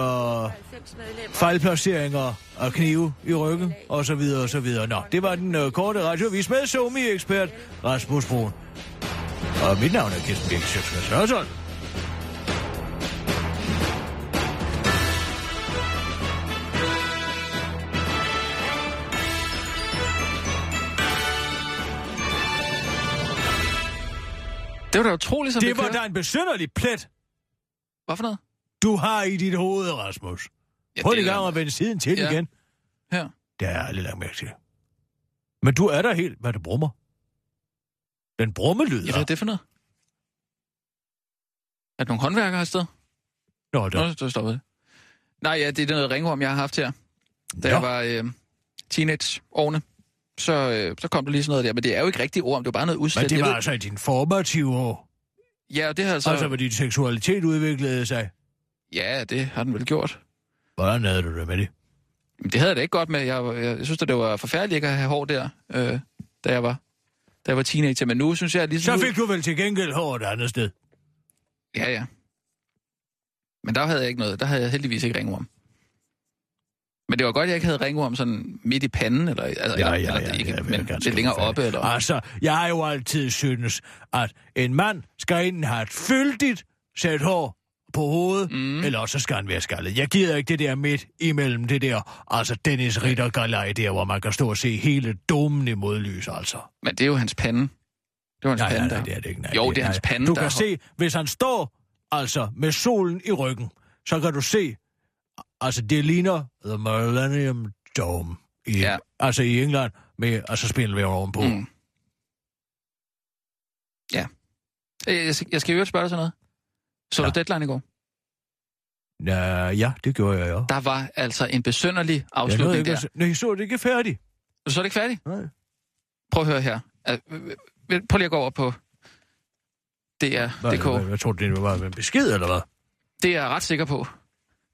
fejlplaceringer og knive i ryggen, og så videre, og så videre. Nå, det var den øh, korte radiovis med Somi-ekspert Rasmus Brun. Og mit navn er Kirsten Birk Sjøtskreds Det var da utroligt, som Det det var kører. da en besynderlig plet, Hvad for noget? du har i dit hoved, Rasmus. Ja, Prøv lige er- gang at vende siden til Ja. igen. Her. Det har jeg aldrig lagt mærke til. Men du er der helt, hvad det brummer. Den brummelyd. Ja, hvad er det for noget? Er der nogle håndværkere et sted? Nå, der. Nå, så stopper det. Nej, ja, det er noget ringorm, jeg har haft her. Da Nå. jeg var øh, teenageårene, så, øh, så kom der lige sådan noget der. Men det er jo ikke rigtig orm, det var bare noget udslæt. Men det var ved- altså i din formative år. Ja, og det har Så... altså... Altså, hvor din seksualitet udviklede sig. Ja, det har den vel gjort. Hvordan havde du det med det? Det havde jeg da ikke godt med. Jeg, jeg, jeg synes, at det var forfærdeligt ikke at have hår der, øh, da jeg var da jeg var teenager. Men nu synes jeg ligesom... Så fik du vel til gengæld hår et andet sted. Ja, ja. Men der havde jeg ikke noget. Der havde jeg heldigvis ikke ringorm. Men det var godt, jeg ikke havde ringorm sådan midt i panden, eller, altså, eller, eller det ikke, jeg vil men lidt længere oppe. Eller, Altså, jeg har jo altid synes, at en mand skal enten have et fyldigt sæt hår på hovedet, mm. eller også skal han være skaldet. Jeg gider ikke det der midt imellem det der, altså Dennis Ritter galej der, hvor man kan stå og se hele domen i modlys, altså. Men det er jo hans pande. Det var hans Nej, nej, pande nej, der. det er det ikke. Nej, Jo, det er hans pande, Du der kan er- se, hvis han står, altså, med solen i ryggen, så kan du se, altså, det ligner The Millennium Dome. I, Ja. Altså i England, med altså spindelvæv ovenpå. Mm. Ja. Øh, Jeg skal, jeg skal øvrigt spørge dig sådan noget. Så Ja. du deadline i går? Ja, ja, det gjorde jeg jo. Der var altså en besønderlig Jeg afslutning ikke der. at se- Nej, så er det ikke færdig. Så er det ikke færdig? Nej. Prøv at høre her. Prøv lige at gå over på DR.dk. hvad, hvad tror du, det var en besked, eller hvad? Det er jeg ret sikker på.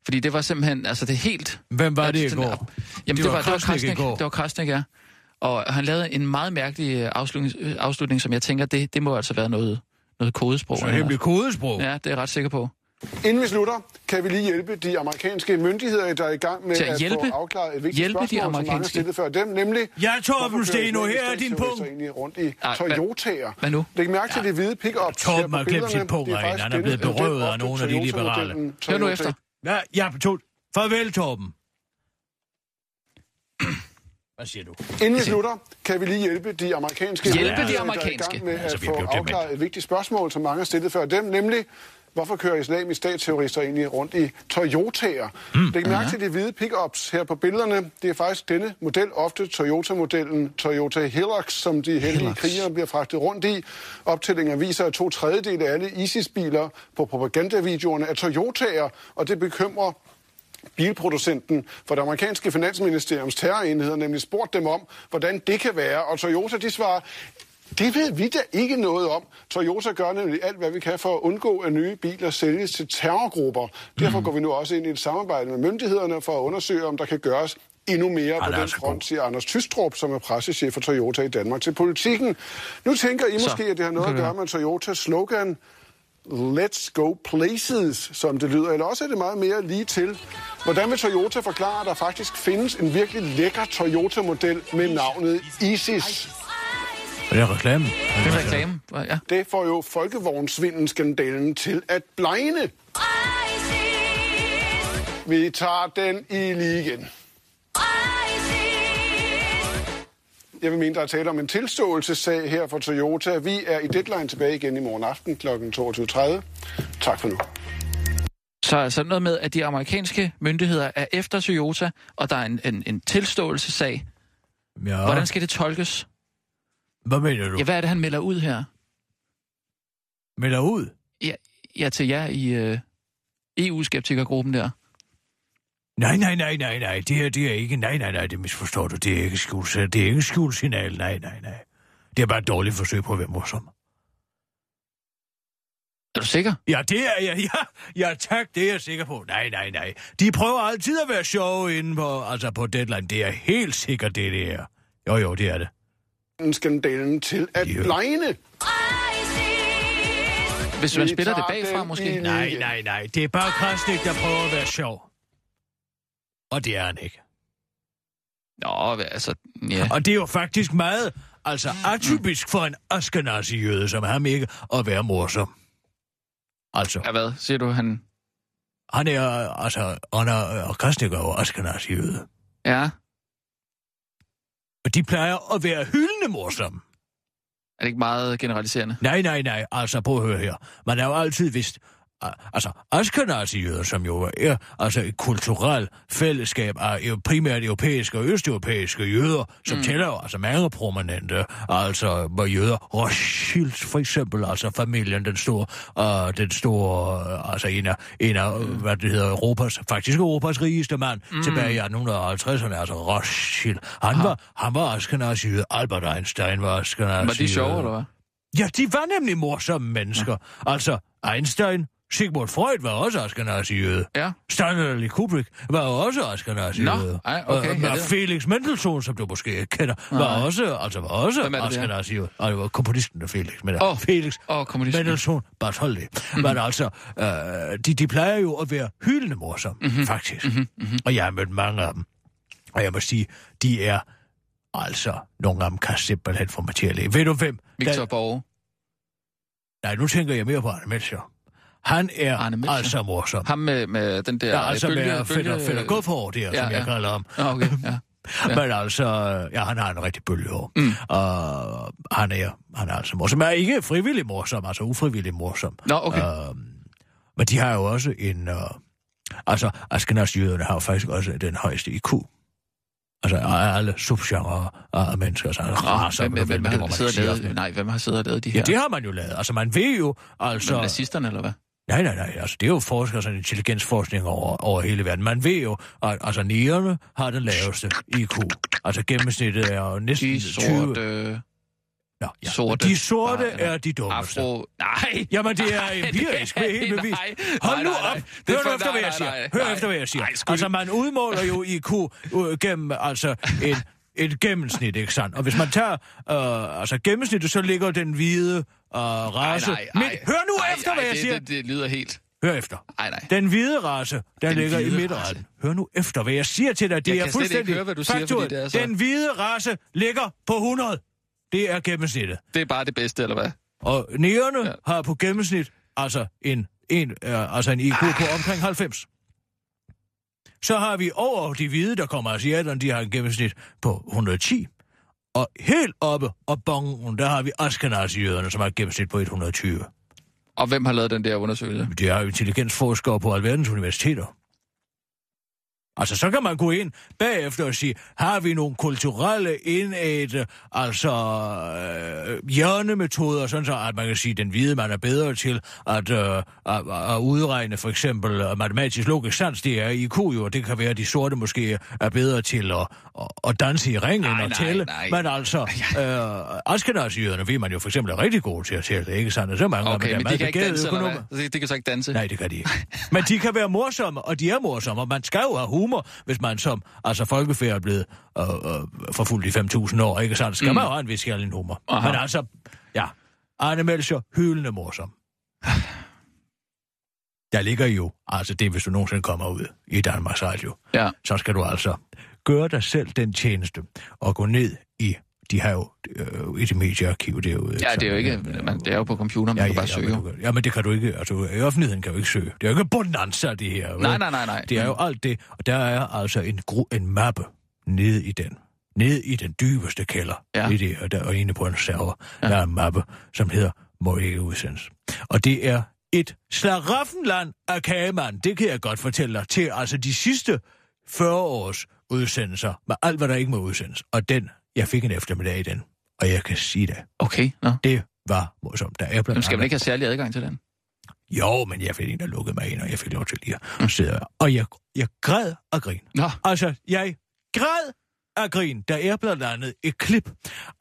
Fordi det var simpelthen, altså det er helt... Hvem var Ja, det i går? Jamen, Det det, var var, det var Krasnik i går. Det var Krasnik, ja. Og han lavede en meget mærkelig øh, afslutning, øh, afslutning som jeg tænker, det, det må altså være noget, noget kodesprog. Så hemmelig kodesprog. Ja, det er jeg ret sikker på. Inden vi slutter, kan vi lige hjælpe de amerikanske myndigheder, der er i gang med at at, hjælpe? få afklaret et vigtigt Hjælpe de spørgsmål, som mange har amerikanske? stillet før dem, nemlig... Ja, Torben hvorfor kører Steno, her er din punkt. egentlig rundt i Ej, Toyota'er. hvad nu? Læg mærke til de hvide pick-ups Torben har glemt sit punkt er Han er blevet berøvet af nogle af de liberale. Hør nu efter. Ja, ja, to. Farvel, Torben. Hvad siger du? Inden vi slutter, kan vi lige hjælpe de amerikanske... Hjælpe de myndigheder, der er i amerikanske? gang med Altså, at vi få afklaret et vigtigt spørgsmål, som mange har stillet før dem, nemlig Hvorfor kører islamisk statsterrorister egentlig rundt i Toyota'er? Mm. Læg mærke til de hvide pickups her på billederne. Det er faktisk denne model, ofte Toyota-modellen Toyota Hilux, som de heldige Hilux. krigere bliver fragtet rundt i. Optællinger viser, at to tredjedele af alle ISIS-biler på propagandavideoerne er Toyota'er, og det bekymrer bilproducenten for det amerikanske finansministeriums terrorenhed nemlig spurgt dem om, hvordan det kan være. Og Toyota, de svarer, det ved vi da ikke noget om. Toyota gør nemlig alt, hvad vi kan for at undgå, at nye biler sælges til terrorgrupper. Derfor går vi nu også ind i et samarbejde med myndighederne for at undersøge, om der kan gøres endnu mere på Han er den så front, siger Anders Tystrup, som er pressechef for Toyota i Danmark til politikken. Nu tænker I måske, at det har noget at gøre med Toyotas slogan, Let's go places, som det lyder. Eller også er det meget mere lige til. Hvordan vil Toyota forklare, at der faktisk findes en virkelig lækker Toyota-model med navnet Isis? Er det reklame? Det er reklame. Ja. Det får jo folkevognsvindelskandalen til at blegne. Vi tager den i lige igen. Jeg vil mene, der er tale om en tilståelsessag her for Toyota. Vi er i deadline tilbage igen i morgen aften kl. 22.30. Tak for nu. Så altså noget med, at de amerikanske myndigheder er efter Toyota, og der er en, en, en tilståelsesag. Ja. Hvordan skal det tolkes? Hvad mener du? Ja, hvad er det, han melder ud her? Melder ud? Ja, ja til jer i øh, EU-skeptikergruppen der. Nej, nej, nej, nej, nej. Det her, det er ikke... Nej, nej, nej, det misforstår du. Det er ikke skjult, det er ikke skjult signal. Nej, nej, nej. Det er bare et dårligt forsøg på at være morsom. Er du sikker? Ja, det er jeg. Ja, ja, tak, det er jeg sikker på. Nej, nej, nej. De prøver altid at være sjove inde på, altså på deadline. Det er helt sikkert, det, det er. Jo, jo, det er det. Skandalen til at Ja. blegne. Hvis man spiller det bagfra, måske? Nej, nej, nej. Det er bare Krasnik, der prøver at være sjov. Og det er han ikke. Nå, altså, ja. Og det er jo faktisk meget, altså atypisk for en Ashkenazi-jøde som ham ikke, at være morsom. Altså, ja. hvad? Siger du, han... han er, altså, han er, og Krasnik er jo Ashkenazi-jøde. Ja, Og de plejer at være hyldende morsomme. er det ikke meget generaliserende? Nej, nej, nej, altså prøv at høre her. Man har jo altid vidst, altså Ashkenazi-jøder, som jo er altså et kulturelt fællesskab af primært europæiske og østeuropæiske jøder, som mm. tæller jo altså mange prominente, altså hvor jøder, Rothschild for eksempel, altså familien, den store, uh, den store, uh, altså en af, en af mm. hvad det hedder, Europas, faktisk Europas rigeste mand, mm. tilbage i 1850'erne, altså Rothschild. Han var, han var Ashkenazi-jøde, Albert Einstein var Ashkenazi-jøde. Var de sjove, eller hvad? Ja, de var nemlig morsomme mennesker. Ja. Altså, Einstein, Sigmund Freud var også Ashkenazi-jøde. Ja. Stanley Kubrick var også Ashkenazi-jøde. Nå, ej, okay, Og, ja, det- Felix Mendelssohn, som du måske kender, var også, altså var også det, det? Ashkenazi-jøde. Og det var komponisten der Felix, men oh, Felix kommunisten. Mendelssohn Bartholdi. Mm-hmm. Men altså, øh, de, de plejer jo at være hyldende morsomme, Mhm. mm-hmm. faktisk. Mm-hmm. Og jeg har mødt mange af dem. Og jeg må sige, de er altså, nogle af dem kan simpelthen få mig til at leve. Ved du hvem? Victor Der- Borge. Nej, nu tænker jeg mere på Arne Melchior. Han er Arne altså morsom. Ham med, med den der Ja, altså bølge, med fætter, fætter Godfor, der, Ja, som jeg ja. kalder ham. Nå, okay, ja. Ja. Men altså, ja, han har en rigtig bølgehår. Mm. Og han er, han er altså morsom. Men ikke frivillig morsom, altså ufrivillig morsom. Nå, okay. Øhm, men de har jo også en... Øh, altså, Ashkenaz-jøderne har jo faktisk også den højeste IQ. Altså, alle subgenrer af mennesker, altså racer, hvem, hvem, hvem, må har man siddet og lavet, nej, hvem har siddet og lavet de her? Ja, det har man jo lavet. Altså, man ved jo, altså... Men nazisterne, eller hvad? Nej, nej, nej. Altså, det er jo forskere, sådan intelligensforskning over, over hele verden. Man ved jo, at altså, nigerne har den laveste IQ. Altså, gennemsnittet er jo næsten De 20... sorte... Nå, ja. sorte De sorte bare, er de dummeste. Afro... Nej! Jamen, det er Nej, empirisk, det er helt bevist. nej. Hold Nej, nu nej, nej. op. Hør for- efter, hvad nej, jeg siger. nej, Hør nej. efter, hvad jeg siger. Nej, Altså, man udmåler jo IQ øh, gennem altså en, et gennemsnit, ikke sandt? Og hvis man tager øh, altså gennemsnittet, så ligger den hvide øh, race... Nej, nej, midt- Hør nu nej, efter, nej, hvad jeg det, siger. Det, det lyder helt... Hør efter. Nej, nej. Den hvide race, den, Den ligger i hvide midterretten. Hør nu efter, hvad jeg siger til dig. Det Jeg er kan slet ikke fuldstændig høre, hvad du siger, faktuelt. det er så- Den hvide race ligger på 100. Det er gennemsnittet. Det er bare det bedste, eller hvad? Og nægerne Ja. har på gennemsnit altså en, en, øh, altså en IQ på omkring 90. så har vi over de hvide, der kommer asiaterne, de har en gennemsnit på 110. Og helt oppe og bongen, der har vi Ashkenazi-jøderne, som har et gennemsnit på 120. Og hvem har lavet den der undersøgelse? Det er jo intelligensforskere på alverdens universiteter. Altså, så kan man gå ind bagefter og sige, har vi nogle kulturelle indædte, altså øh, hjørnemetoder, sådan så at man kan sige, at den hvide man er bedre til at, øh, at, at udregne for eksempel øh, matematisk logisk sans, det er IQ jo, og det kan være, at de sorte måske er bedre til at, at, at danse i ringen Nej, og nej, tælle. nej. Men altså, øh, Ashkenazi-jøderne ved man jo for eksempel er rigtig gode til at tælle, ikke sandt? Så mange Okay, men de kan ikke danse, eller økonomer. hvad? De, de kan så ikke danse? Nej, det kan de ikke. Men de kan være morsomme, og de er morsomme, og man skal jo have humor, hvis man som altså folkefærd er blevet øh, øh, forfulgt i 5.000 år, ikke sandt? Skal mm. man jo have en vis sjældent humor. Aha. Men altså, ja, Arne Melcher, hyldende morsom. Der ligger jo, altså det hvis du nogensinde kommer ud i Danmarks Radio, Ja. så skal du altså gøre dig selv den tjeneste og gå ned i, de har jo øh, et mediearkiv derude. ikke Ja, det er jo ikke... Man, det er jo på computer, man Ja, kan ja, bare ja, søge. men kan- ja, men det kan du ikke. Altså, offentligheden kan du ikke søge. Det er jo ikke bonanza, det her. vel? Nej, nej, nej, nej. Det er jo alt det, og der er altså en, gru, en mappe nede i den. Nede i den dybeste kælder. Ja. I det, og der og inde på en server, ja. der er en mappe, som hedder Må ikke udsendes. Og det er et slaraffenland af kagemand, det kan jeg godt fortælle dig, til altså de sidste 40 års udsendelser, med alt, hvad der ikke må udsendes. Og den, jeg fik en eftermiddag i den, og jeg kan sige det, Okay, nå. det var morsomt. Der er blandt Men skal man ikke have særlig adgang til den? jo, men jeg fik en, der lukkede mig ind, og jeg fik lov til lige at sidde her. Og jeg, jeg græd og grin. Nå, Altså, jeg græd og grin. Der er blandt andet et klip,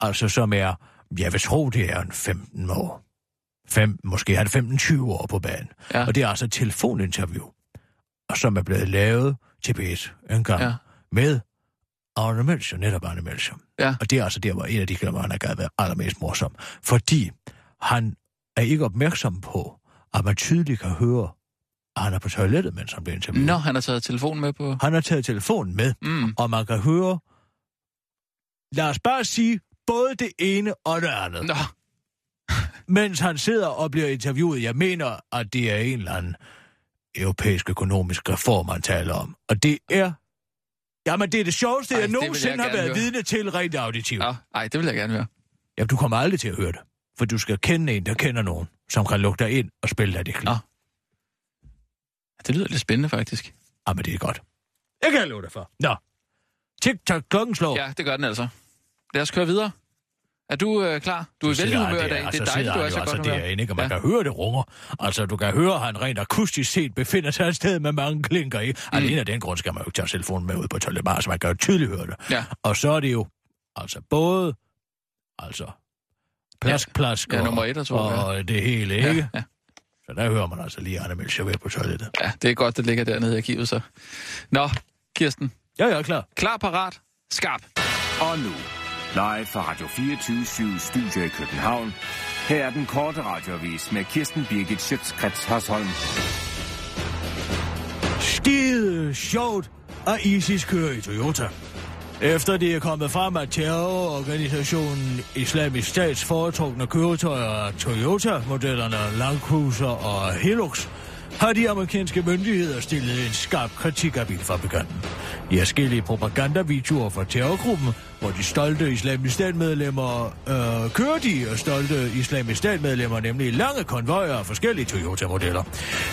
altså som er, jeg vil tro, det er en 15 år. Fem, måske er det 15-20 år på banen. Ja. Og det er altså et telefoninterview, og som er blevet lavet til B1 en gang ja. med Arne Melcher, netop Arne Melcher. Ja. Og det er altså der, hvor en af de klemmer, han har gad været allermest morsom. Fordi han er ikke opmærksom på, at man tydeligt kan høre, at han er på toilettet, mens han bliver interviewet. Nå, han har taget telefonen med på... Han har taget telefonen med, Mm. og man kan høre, lad os bare sige, både det ene og det andet. Nå, Mens han sidder og bliver interviewet, jeg mener, at det er en eller anden europæisk økonomisk reform, han taler om. Og det er... Jamen, det er det sjoveste, Ej, jeg vil jeg nogensinde har været høre. vidne til rent auditivt. Nå, ej, det vil jeg gerne høre. Ja, du kommer aldrig til at høre det. For du skal kende en, der kender nogen, som kan lukke dig ind og spille dig det klip. Nå. Det lyder lidt spændende, faktisk. Jamen, det er godt. Det kan jeg love dig for. Nå. Tik-tak, klokken slår. Ja, det gør den altså. Lad os køre videre. Er du øh, klar? Du er i vældig humør i dag. Det er dejligt, du er så altså godt derinde, ikke? Og man Ja. ja. kan høre det runger. Altså, du kan høre, at han rent akustisk set befinder sig et sted med mange klinker i. Mm. Alene af den grund skal man jo ikke tage telefonen med ud på bare, så man kan jo tydeligt høre det. Ja. Og så er det jo, altså både, altså, plask, plask Ja, og, nummer et og to, og det hele, ikke? Ja, ja. Så der hører man altså lige Anna Melcher ved på toilettet. ja, det er godt, det ligger dernede i arkivet, så. Nå, Kirsten. Ja, jeg er klar. Klar, parat, skarp. Og nu, live fra Radio 24 Studio i København. Her er den korte radiovis med Kirsten Birgit Schøtzgrads Hasholm. skide sjovt, at ISIS kører i Toyota. Efter det er kommet frem, at terrororganisationen Islamisk Stats foretrukne køretøjer Toyota-modellerne Land Cruiser og Hilux, har de amerikanske myndigheder stillet en skarp kritik af bilfabrikanten. I forskellige propagandavideoer fra terrorgruppen, hvor de stolte islamisk statmedlemmer øh, kører de og stolte islamisk statmedlemmer nemlig lange konvojer af forskellige Toyota-modeller.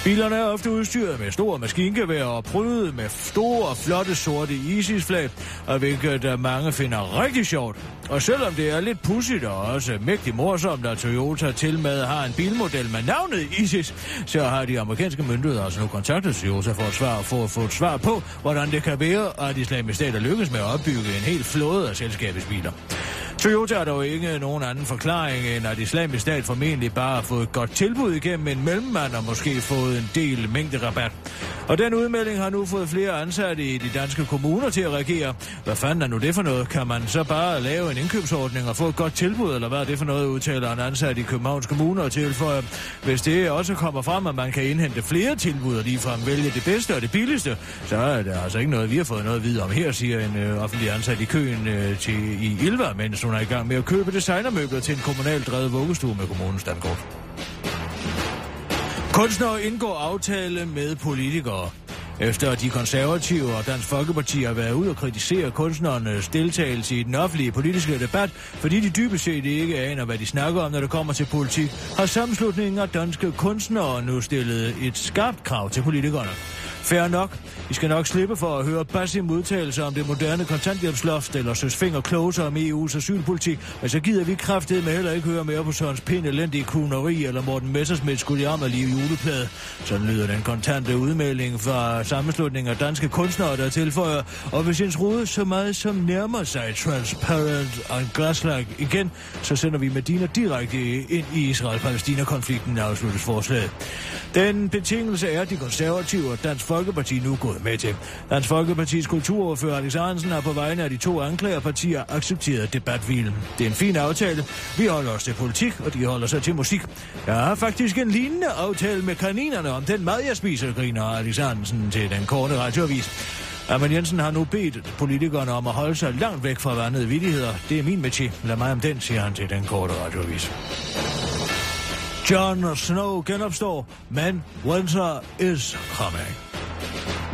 Bilerne er ofte udstyret med store maskingeværer og prydet med store, flotte sorte ISIS-flag, og hvilket øh, mange finder rigtig sjovt. Og selvom det er lidt pudsigt og også mægtig morsomt, at Toyota til med har en bilmodel med navnet ISIS, så har de amerikanske myndigheder altså nu kontaktet Toyota for at, svar, for at få et svar på, hvordan det kan være, at islamisk stat er lykkes med at opbygge en helt flåde af selskabets biler. Toyota har dog ikke nogen anden forklaring, end at islamisk stat formentlig bare har fået et godt tilbud igennem en mellemmand og måske fået en del mængde rabat. Og den udmelding har nu fået flere ansatte i de danske kommuner til at reagere. Hvad fanden er nu det for noget? Kan man så bare lave en indkøbsordning og få et godt tilbud, eller hvad er det for noget, udtaler en ansat i Københavns Kommune og tilføjer, hvis det også kommer frem, at man kan indhente flere tilbud og ligefrem vælge det bedste og det billigste, så er det altså ikke noget, vi har fået noget at vide om her, siger en øh, offentlig ansat i køen øh, til, i Ilva, mens hun er i gang med at købe designermøbler til en kommunalt drevet vuggestue med kommunens standkort. Kunstnere indgår aftale med politikere. Efter at de konservative og Dansk Folkeparti har været ude og kritisere kunstnernes deltagelse i den offentlige politiske debat, fordi de dybest set ikke aner, hvad de snakker om, når det kommer til politik, har sammenslutningen af danske kunstnere nu stillet et skarpt krav til politikerne. Færre nok. Vi skal nok slippe for at høre Basim udtalelser om det moderne kontanthjælpsloft, eller søs finger kloge om EU's asylpolitik, men så gider vi kraftet med heller ikke høre mere på Sørens Pind elendige kuneri, eller Morten Messersmiths skulle om lige juleplade. Sådan lyder den kontante udmelding fra sammenslutningen af danske kunstnere, der tilføjer, og hvis ens rode så meget som nærmer sig Transparent og Glaslag igen, så sender vi Medina direkte ind i Israel-Palæstina-konflikten, afsluttes forslaget. Den betingelse er, at de konservative og Dansk Folkeparti nu gået med til. Dansk Folkepartis kulturordfører Alex Hansen har på vegne af de to anklagerpartier accepteret debathvilen. Det er en fin aftale. Vi holder os til politik, og de holder sig til musik. Jeg har faktisk en lignende aftale med kaninerne om den mad, jeg spiser, griner Alex Hansen til den korte radioavis. Amen Jensen har nu bedt politikerne om at holde sig langt væk fra vandede vidigheder. Det er min metier. Lad mig om den, siger han til den korte radioavis. John Snow genopstår, men winter is coming.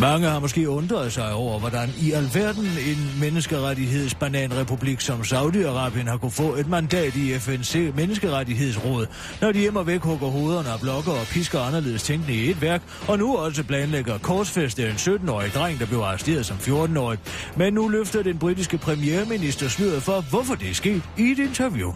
Mange har måske undret sig over, hvordan i alverden en menneskerettighedsbananrepublik som Saudi-Arabien har kunne få et mandat i FN's menneskerettighedsråd, når de hjemme og væk hugger hovederne af blokker og pisker anderledes tænkende i et værk, og nu også planlægger korsfeste en 17-årig dreng, der blev arresteret som 14-årig. Men nu løfter den britiske premierminister sløret for, hvorfor det er sket i et interview.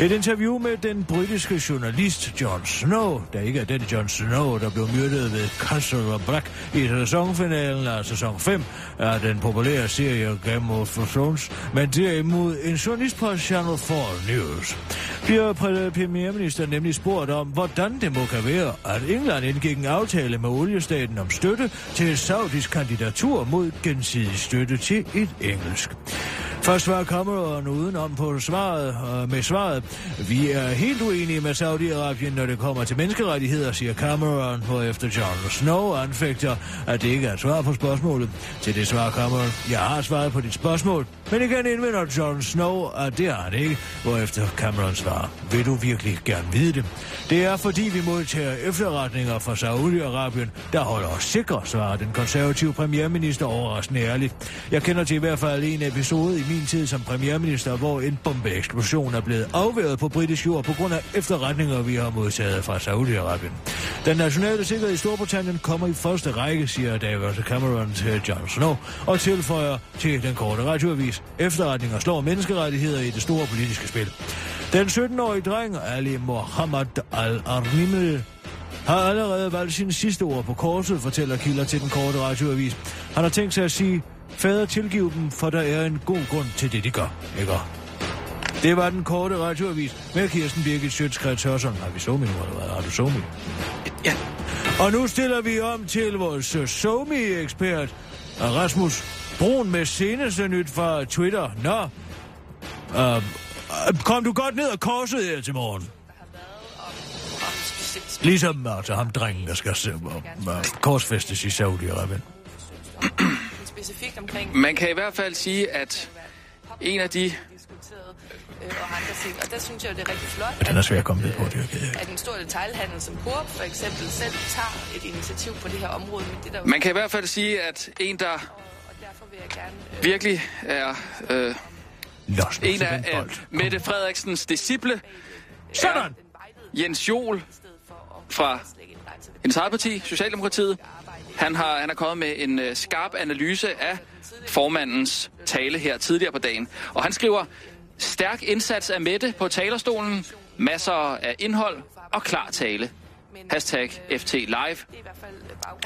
Et interview med den britiske journalist John Snow, der ikke er den John Snow, der blev myrdet ved Castle Black i sæsonfinalen af sæson 5 af den populære serie Game of Thrones, men derimod en journalist på Channel 4 News. Bliver premierminister nemlig spurgt om, hvordan det må kan være, at England indgik en aftale med oliestaten om støtte til et saudisk kandidatur mod gensidig støtte til et engelsk. Først var Cameron udenom på svaret, øh, med svaret. Vi er helt uenige med Saudi-Arabien, når det kommer til menneskerettigheder, siger Cameron, efter John Snow anfægter, at det ikke er et svar på spørgsmålet. Til det svarer Cameron, jeg har svaret på dit spørgsmål, men igen indvender Jon Snow, at det er det ikke, efter Cameron svarer, vil du virkelig gerne vide det? Det er fordi vi modtager efterretninger fra Saudi-Arabien, der holder os sikre, svarer den konservative premierminister overraskende ærligt. Jeg kender til i hvert fald en episode i min tid som premierminister, hvor en bombeeksplosion er blevet afværet på britisk jord på grund af efterretninger, vi har modtaget fra Saudi-Arabien. Den nationale sikkerhed i Storbritannien kommer i første række, siger David Cameron til John Snow, og tilføjer til den korte radioavis. Efterretninger slår menneskerettigheder i det store politiske spil. Den 17-årige dreng, Ali Mohammed Al-Arnimel, har allerede valgt sine sidste ord på korset, fortæller kilder til den korte radioavis. Han har tænkt sig at sige, fader tilgiv dem, for der er en god grund til det, de gør. Ikke? Det var den korte radioavis med Kirsten Birgit Sjøtskreds Hørsson. Har vi somi nu, eller hvad? Har du somi? Ja. Og nu stiller vi om til vores somi-ekspert, Rasmus Brun med seneste nyt fra Twitter. Nå, uh, kom du godt ned og korset her til morgen? Ligesom altså ham drengen, der skal se, uh, korsfæstes i Saudi-Arabien. Specifikt omkring... Man kan i hvert fald sige, at en af de og andre ting. Og der synes jeg, det er rigtig flot, den er svær at komme ned på, det er at en stor detailhandel som Coop for eksempel selv tager et initiativ på det her område. Men det der Man kan i hvert fald sige, at en, der virkelig er øh, en af, af Mette Frederiksens disciple, Sådan! Jens Jol fra hendes eget parti, Socialdemokratiet. Han har, han er kommet med en uh, skarp analyse af formandens tale her tidligere på dagen. Og han skriver, stærk indsats af Mette på talerstolen, masser af indhold og klar tale. Hashtag FT Live. Hashtag,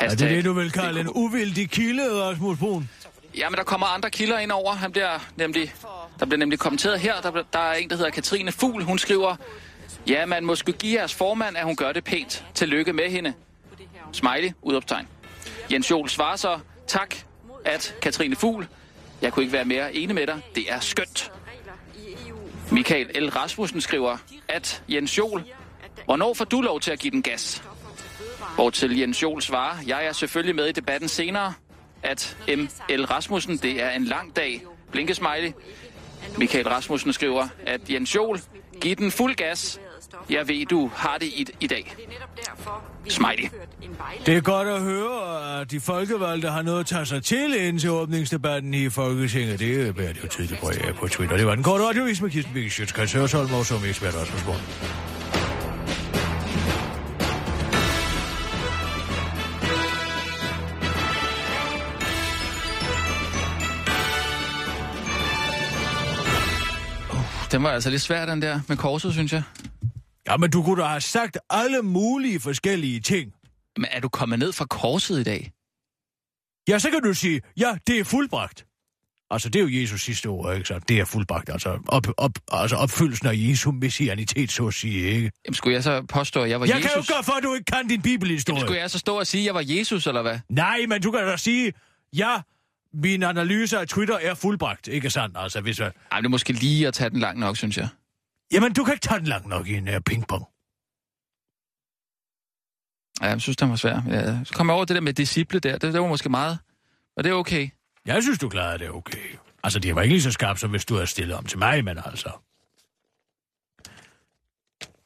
er det det, du vil kalde en uvildig kilde, Rasmus Brun? Ja, men der kommer andre kilder ind over. Han bliver nemlig, der bliver nemlig kommenteret her. Der, der er en, der hedder Katrine Fugl. Hun skriver, ja, man må skulle give jeres formand, at hun gør det pænt. Tillykke med hende. Smiley, udoptegn. Jens Jol svarer så, tak, at Katrine Fugl, jeg kunne ikke være mere enig med dig. Det er skønt. Michael L. Rasmussen skriver, at Jens Jol, hvornår får du lov til at give den gas? Hvor til Jens Jol svarer, jeg er selvfølgelig med i debatten senere, at M.L. Rasmussen, det er en lang dag. Blinkesmiley. Michael Rasmussen skriver, at Jens Jol, giv den fuld gas. Jeg ved, du har det i, i dag. Det er Smiley. Det er godt at høre, at de folkevalgte har noget at tage sig til ind til åbningsdebatten i Folketinget. Det er det jo tydeligt på, ja, på Twitter. Det var den korte radiovis med Kirsten Birgit Sjøtskreds Hørsholm og som ekspert Rasmus Borg. Den var altså lidt svær, den der med korset, synes jeg. Ja, men du kunne da have sagt alle mulige forskellige ting. Men er du kommet ned fra korset i dag? Ja, så kan du sige, ja, det er fuldbragt. Altså, det er jo Jesus sidste ord, ikke så? Det er fuldbragt, altså, op, op, altså opfyldelsen af Jesu messianitet, så at sige, ikke? Jamen, skulle jeg så påstå, at jeg var Jeg Jesus? kan jo gøre for, at du ikke kan din bibelhistorie. Jamen, skulle jeg så stå og sige, at jeg var Jesus, eller hvad? Nej, men du kan da sige, ja, min analyse af Twitter er fuldbragt, ikke sandt? Altså, hvis jeg... Ej, det er måske lige at tage den langt nok, synes jeg. Jamen, du kan ikke tage den langt nok i en uh, pingpong. Ja, jeg synes, den var svær. Ja, så kom jeg over det der med disciple der. Det, det var måske meget. Og det er okay. Jeg synes, du klarede det okay. Altså, det var ikke lige så skarpt, som hvis du havde stillet om til mig, men altså...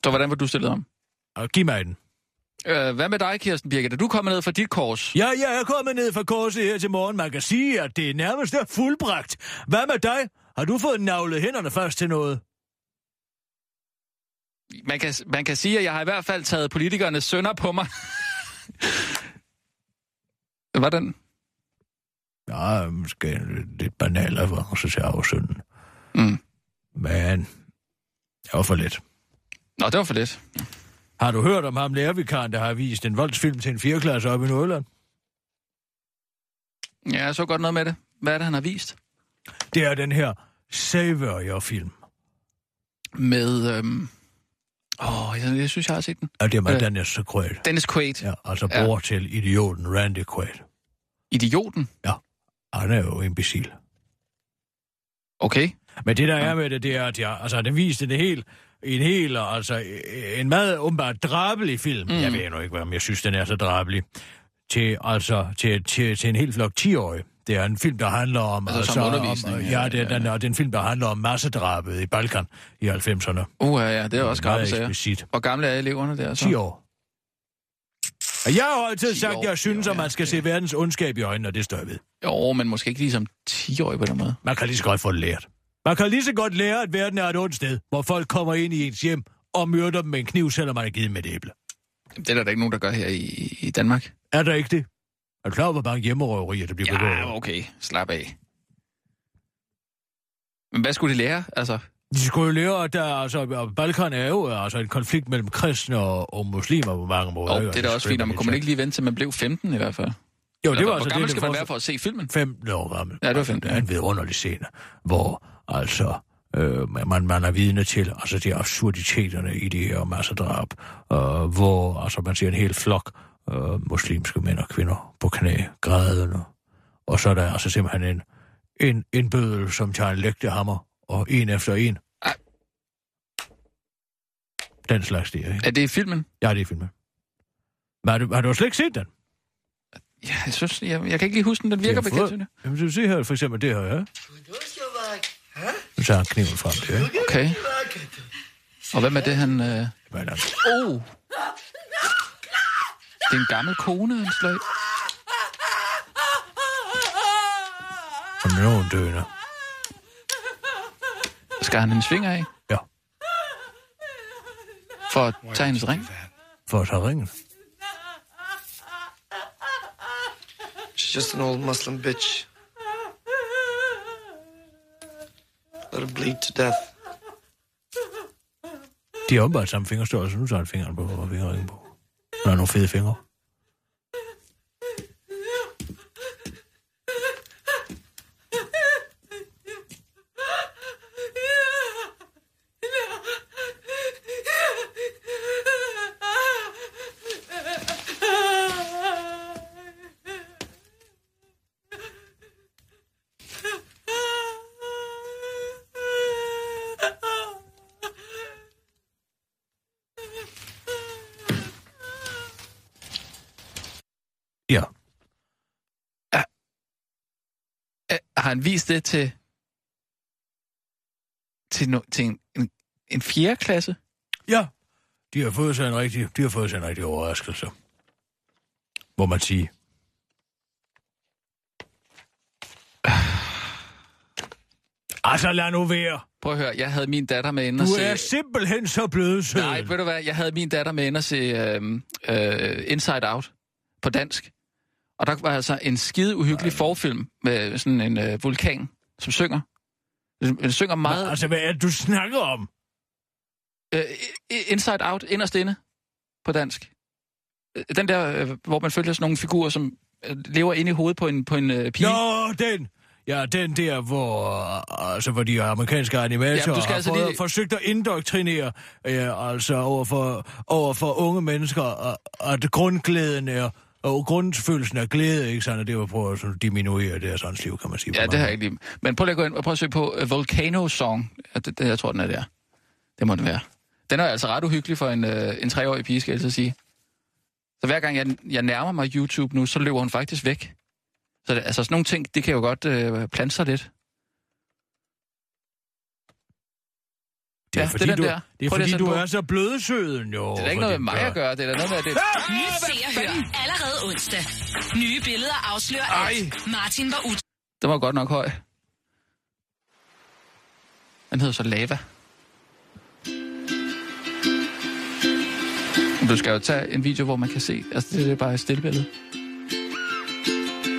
Så hvordan var du stillet om? Og giv mig den. Øh, hvad med dig, Kirsten Birgit? Er du kommet ned fra dit kors? Ja, jeg er kommet ned fra korset her til morgen. Man kan sige, at det nærmest er fuldbragt. Hvad med dig? Har du fået navlet hænderne først til noget? Man kan, man kan sige, at jeg har i hvert fald taget politikernes sønner på mig. Var den? Ja, måske en lidt banal reference til afsønden. Mm. Men det var for lidt. Nå, det var for lidt. Har du hørt om ham lærervikaren, der har vist en voldsfilm til en 4. klasse op i Nordjylland? Ja, jeg så godt noget med det. Hvad er det, han har vist? Det er den her Savior-film. Med, øhm... Åh, jeg, jeg synes, jeg har set den. Og det er med Øh. Dennis Quaid. Dennis Quaid. Ja, altså Ja. bror til idioten Randy Quaid. Idioten. Han er jo imbecil. Okay. Men det, der er med det, det er, at jeg, altså, den viste det helt, en hel, altså, en meget åbenbart drabelig film. Mm. Jeg ved nu ikke, om jeg synes, den er så drabelig. Til, altså, til, til, til en helt flok 10-årige. Det er en film, der handler om... Altså som undervisning, Om, ja, ja, det er, ja, den, er, det er en film, der handler om massedrabet i Balkan i 90'erne. Uh, ja, ja, det er også skarpe sager. Hvor gamle er eleverne der så? 10 år. Og jeg har altid 10 sagt, år, at jeg synes, at ja, man skal se verdens ondskab i øjnene, og det står jeg ved. Jo, men måske ikke ligesom 10-årig på den måde. Man kan lige så godt få det lært. Man kan lige så godt lære, at verden er et ondt sted, hvor folk kommer ind i ens hjem og myrder dem med en kniv, selvom man er givet med et æble. Det er der ikke nogen, der gør her i, i Danmark. Er der ikke det? Er du klar over, hvor mange hjemmerøverier, der bliver begået? Ja, okay. Slap af. Men hvad skulle de lære? Altså, De skulle jo lære, at der, altså, Balkan er jo altså, en konflikt mellem kristne og, og muslimer på mange måder. oh, det er da Og også fint, og man kunne man ikke lige vente til man blev 15 i hvert fald. Jo, det Eller, var altså hvor gammel det, skal man være for at se filmen? 15 år gammel. Ja, det var Altså, 15, Det er en vidunderlig scene, hvor altså øh, man, man er vidne til altså de absurditeterne i det her massedrab, øh, hvor altså man ser en hel flok øh, muslimske mænd og kvinder på knæ, grædende. Og så er der altså simpelthen en, en, en bødel, som tager en lægtehammer, og en efter en. Ej. Den slags der, ikke? Er det i filmen? Ja, det er filmen. Men har du, har du slet ikke set den? Ja, jeg synes, jeg, jeg kan ikke lige huske den. Den virker er bekendt, fået- synes jeg. Jamen, du se her, for eksempel det her, ja? Nu tager han kniven frem, det, ja? Okay. Og hvad med det, han... Øh... Men, altså, Oh! Det er en gammel kone, han slår som nogen døende. Skal han hendes finger af? Ja. For at tage hendes ring? For at tage ringen. She's just an old Muslim bitch. Let her bleed to death. De har åbenbart samme fingerstørrelse. Nu tager han fingeren på og fingerringen på. Der er nogle fede fingre. Ja. Øh, Har han vist det til... Til, no, til en, en, en fjerde klasse? Ja. de har fået sig en rigtig, de har fået sig en rigtig overraskelse. Må man sige. Altså, lad nu være. Prøv at høre, jeg havde min datter med ind Du og se... er simpelthen så blødsød. Nej, ved du hvad, jeg havde min datter med ind og se øh, øh, Inside Out på dansk. Og der var altså en skide uhyggelig forfilm med sådan en øh, vulkan, som synger. Den, synger meget... Altså, hvad er det, du snakker om? Øh, Inside Out, inderst inde på dansk. Øh, Den der, øh, hvor man følger sådan nogle figurer, som øh, lever inde i hovedet på en, på en øh, pige. Nå, den! Ja, den der, hvor, øh, altså, hvor de amerikanske animatorer skal har altså lige- forsøgt at indoktrinere øh, altså over for, over for unge mennesker, og, og at grundglæden er, og grundfølelsen af glæde, ikke sådan, at det var på at diminuere deres åndsliv, kan man sige. Ja, det har jeg ikke lige. Men prøv lige at gå ind og prøv at søge på uh, Volcano Song. Ja, det, det, jeg tror, den er der. Det må den være. Den er altså ret uhyggelig for en, uh, en treårig pige, skal jeg altså sige. Så hver gang jeg, jeg nærmer mig YouTube nu, så løber hun faktisk væk. Så det, altså sådan nogle ting, det kan jo godt uh, plante sig lidt. Det er Ja, fordi, det er du, der. Det er Prøv fordi at du på. er så blødsøden, jo. Det er da ikke noget med mig at gøre, det er da noget med, at det... Nyt Se og Hør allerede onsdag. Nye billeder afslører Ej. alt. Martin var ut. Den var godt nok høj. Den hedder så Lava. Du skal jo tage en video, hvor man kan se. Altså, det er bare et stillbillede.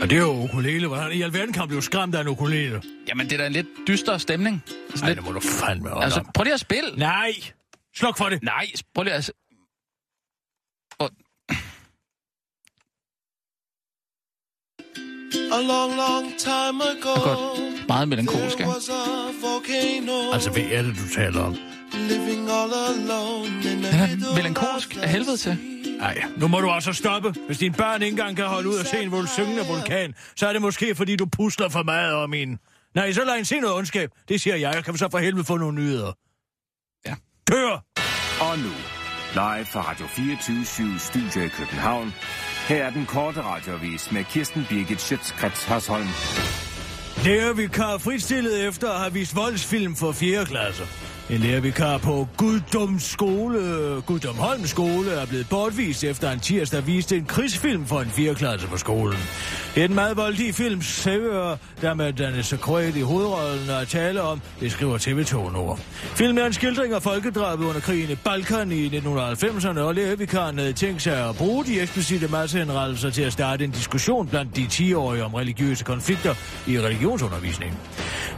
Og det er jo ukulele. Hvordan i alverden kan man blive skræmt af en ukulele? Jamen, det er da en lidt dyster stemning. Nej, lidt, det må du fandme holde altså, prøv lige at spille. Nej! Sluk for det. Nej, prøv lige at... Og, A long, long time ago, godt. Meget melankolsk, ikke? Altså, hvad er det, du taler om? Den er melankolsk af helvede til. Nej, nu må du altså stoppe. Hvis dine børn ikke engang kan holde ud og se en vul syngende vulkan, så er det måske, fordi du pusler for meget om en. Nej, så lad en se noget ondskab. Det siger jeg. Jeg kan så for helvede få nogle nyheder. Ja. Kør! Og nu, live fra Radio 24 Studio i København. Her er den korte radiovis med Kirsten Birgit Schøtzgrads Hasholm. Lærervikar fritstillet efter at have vist voldsfilm for 4. klasse. En lærervikar på Guddom skole, Guddomholm skole er blevet bortvist efter en tirsdag viste en krigsfilm for en 4. klasse på skolen. Det er en meget voldelig film, Savior, der med Dennis Quaid i hovedrollen og tale om, det skriver TV2 Nord. Filmen er en skildring af folkedrabet under krigen i Balkan i 1990'erne, og lærervikaren havde tænkt sig at bruge de eksplicite massehenrettelser til at starte en diskussion blandt de 10-årige om religiøse konflikter i religionsundervisningen.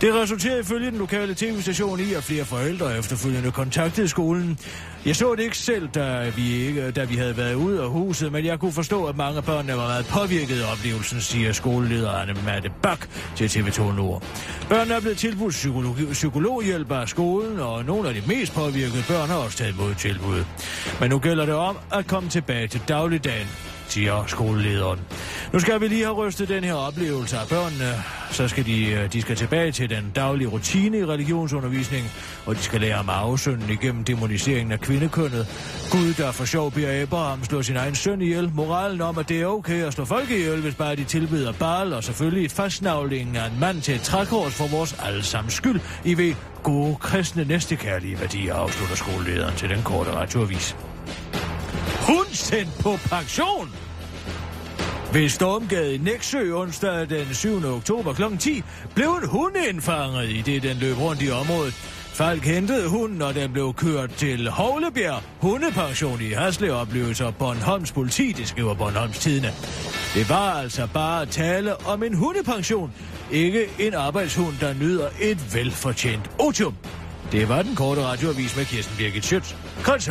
Det resulterede ifølge den lokale tv-station i, at flere forældre efterfølgende kontaktede skolen. Jeg så det ikke selv, da vi, ikke, da vi havde været ude af huset, men jeg kunne forstå, at mange af børnene var meget påvirket af oplevelsen, siger skolelederen Matte Bak til TV2 Nord. Børnene er blevet tilbudt psykologi, psykologhjælp af skolen, og nogle af de mest påvirkede børn har også taget mod tilbud. Men nu gælder det om at komme tilbage til dagligdagen siger skolelederen. Nu skal vi lige have rystet den her oplevelse af børnene. Så skal de, øh, de skal tilbage til den daglige rutine i religionsundervisning, og de skal lære om afsønden igennem demoniseringen af kvindekønnet. Gud, der for sjov beder Abraham slå sin egen søn ihjel. Moralen om, at det er okay at slå folk ihjel, hvis bare de tilbyder Baal, og selvfølgelig et af en mand til et trækors for vores allesammens skyld. I ved, gode kristne næstekærlige værdier, afslutter skolelederen til den korte radioavis. Hun sendt på pension! Ved Stormgade i Næksø onsdag den 7. oktober kl. 10 blev en hund indfanget i det, den løb rundt i området. Falk hentede hunden, og den blev kørt til Hovlebjerg Hundepension i Hasle oplevelser Bornholms politi, det skriver Bornholms Tidene. Det var altså bare tale om en hundepension, ikke en arbejdshund, der nyder et velfortjent otium. Det var den korte radioavis med Kirsten Birgit Schøtz. Kreds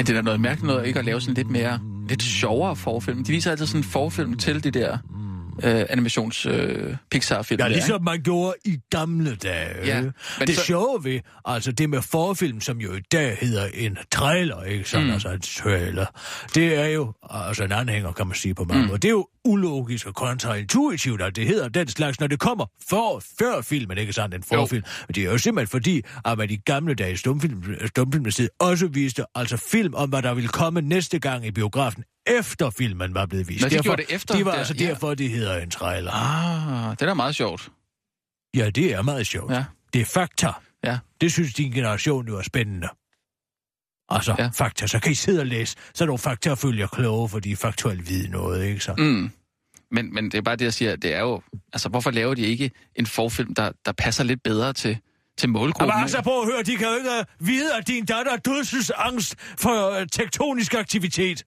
Men det er da noget mærkeligt noget ikke at lave sådan lidt mere, lidt sjovere forfilm. De viser altid sådan en forfilm til det der øh, animations øh, Pixar-film. Ja, ligesom man gjorde i gamle dage. Ja, men det så- sjove ved, altså det med forfilm, som jo i dag hedder en trailer, ikke sådan, mm. altså en trailer, det er jo, altså en anhænger, kan man sige på mange mm. måder, det er jo ulogisk og kontraintuitivt, at det hedder den slags, når det kommer for, før filmen, ikke sådan, en forfilm. Men det er jo simpelthen fordi, at man i gamle dage stumfilm, stumfilmens tid også viste altså film om, hvad der ville komme næste gang i biografen efter filmen var blevet vist. Nå, de derfor, gjorde det efter, Det var der- altså ja. derfor, det hedder en trailer. Ah, det er da meget sjovt. Ja, det er meget sjovt. Ja. Det er fakta. Ja. Det synes din generation jo er spændende. Altså, ja. Fakta. Så kan I sidde og læse. Så er nogle fakta følger kloge, for de er faktuelt vide noget, ikke så? Mm. Men, men det er bare det, jeg siger. Det er jo... Altså, hvorfor laver de ikke en forfilm, der, der passer lidt bedre til, til målgruppen? Men altså, prøv at høre, de kan jo ikke vide, at din datter har dødsensangst for øh, tektonisk aktivitet.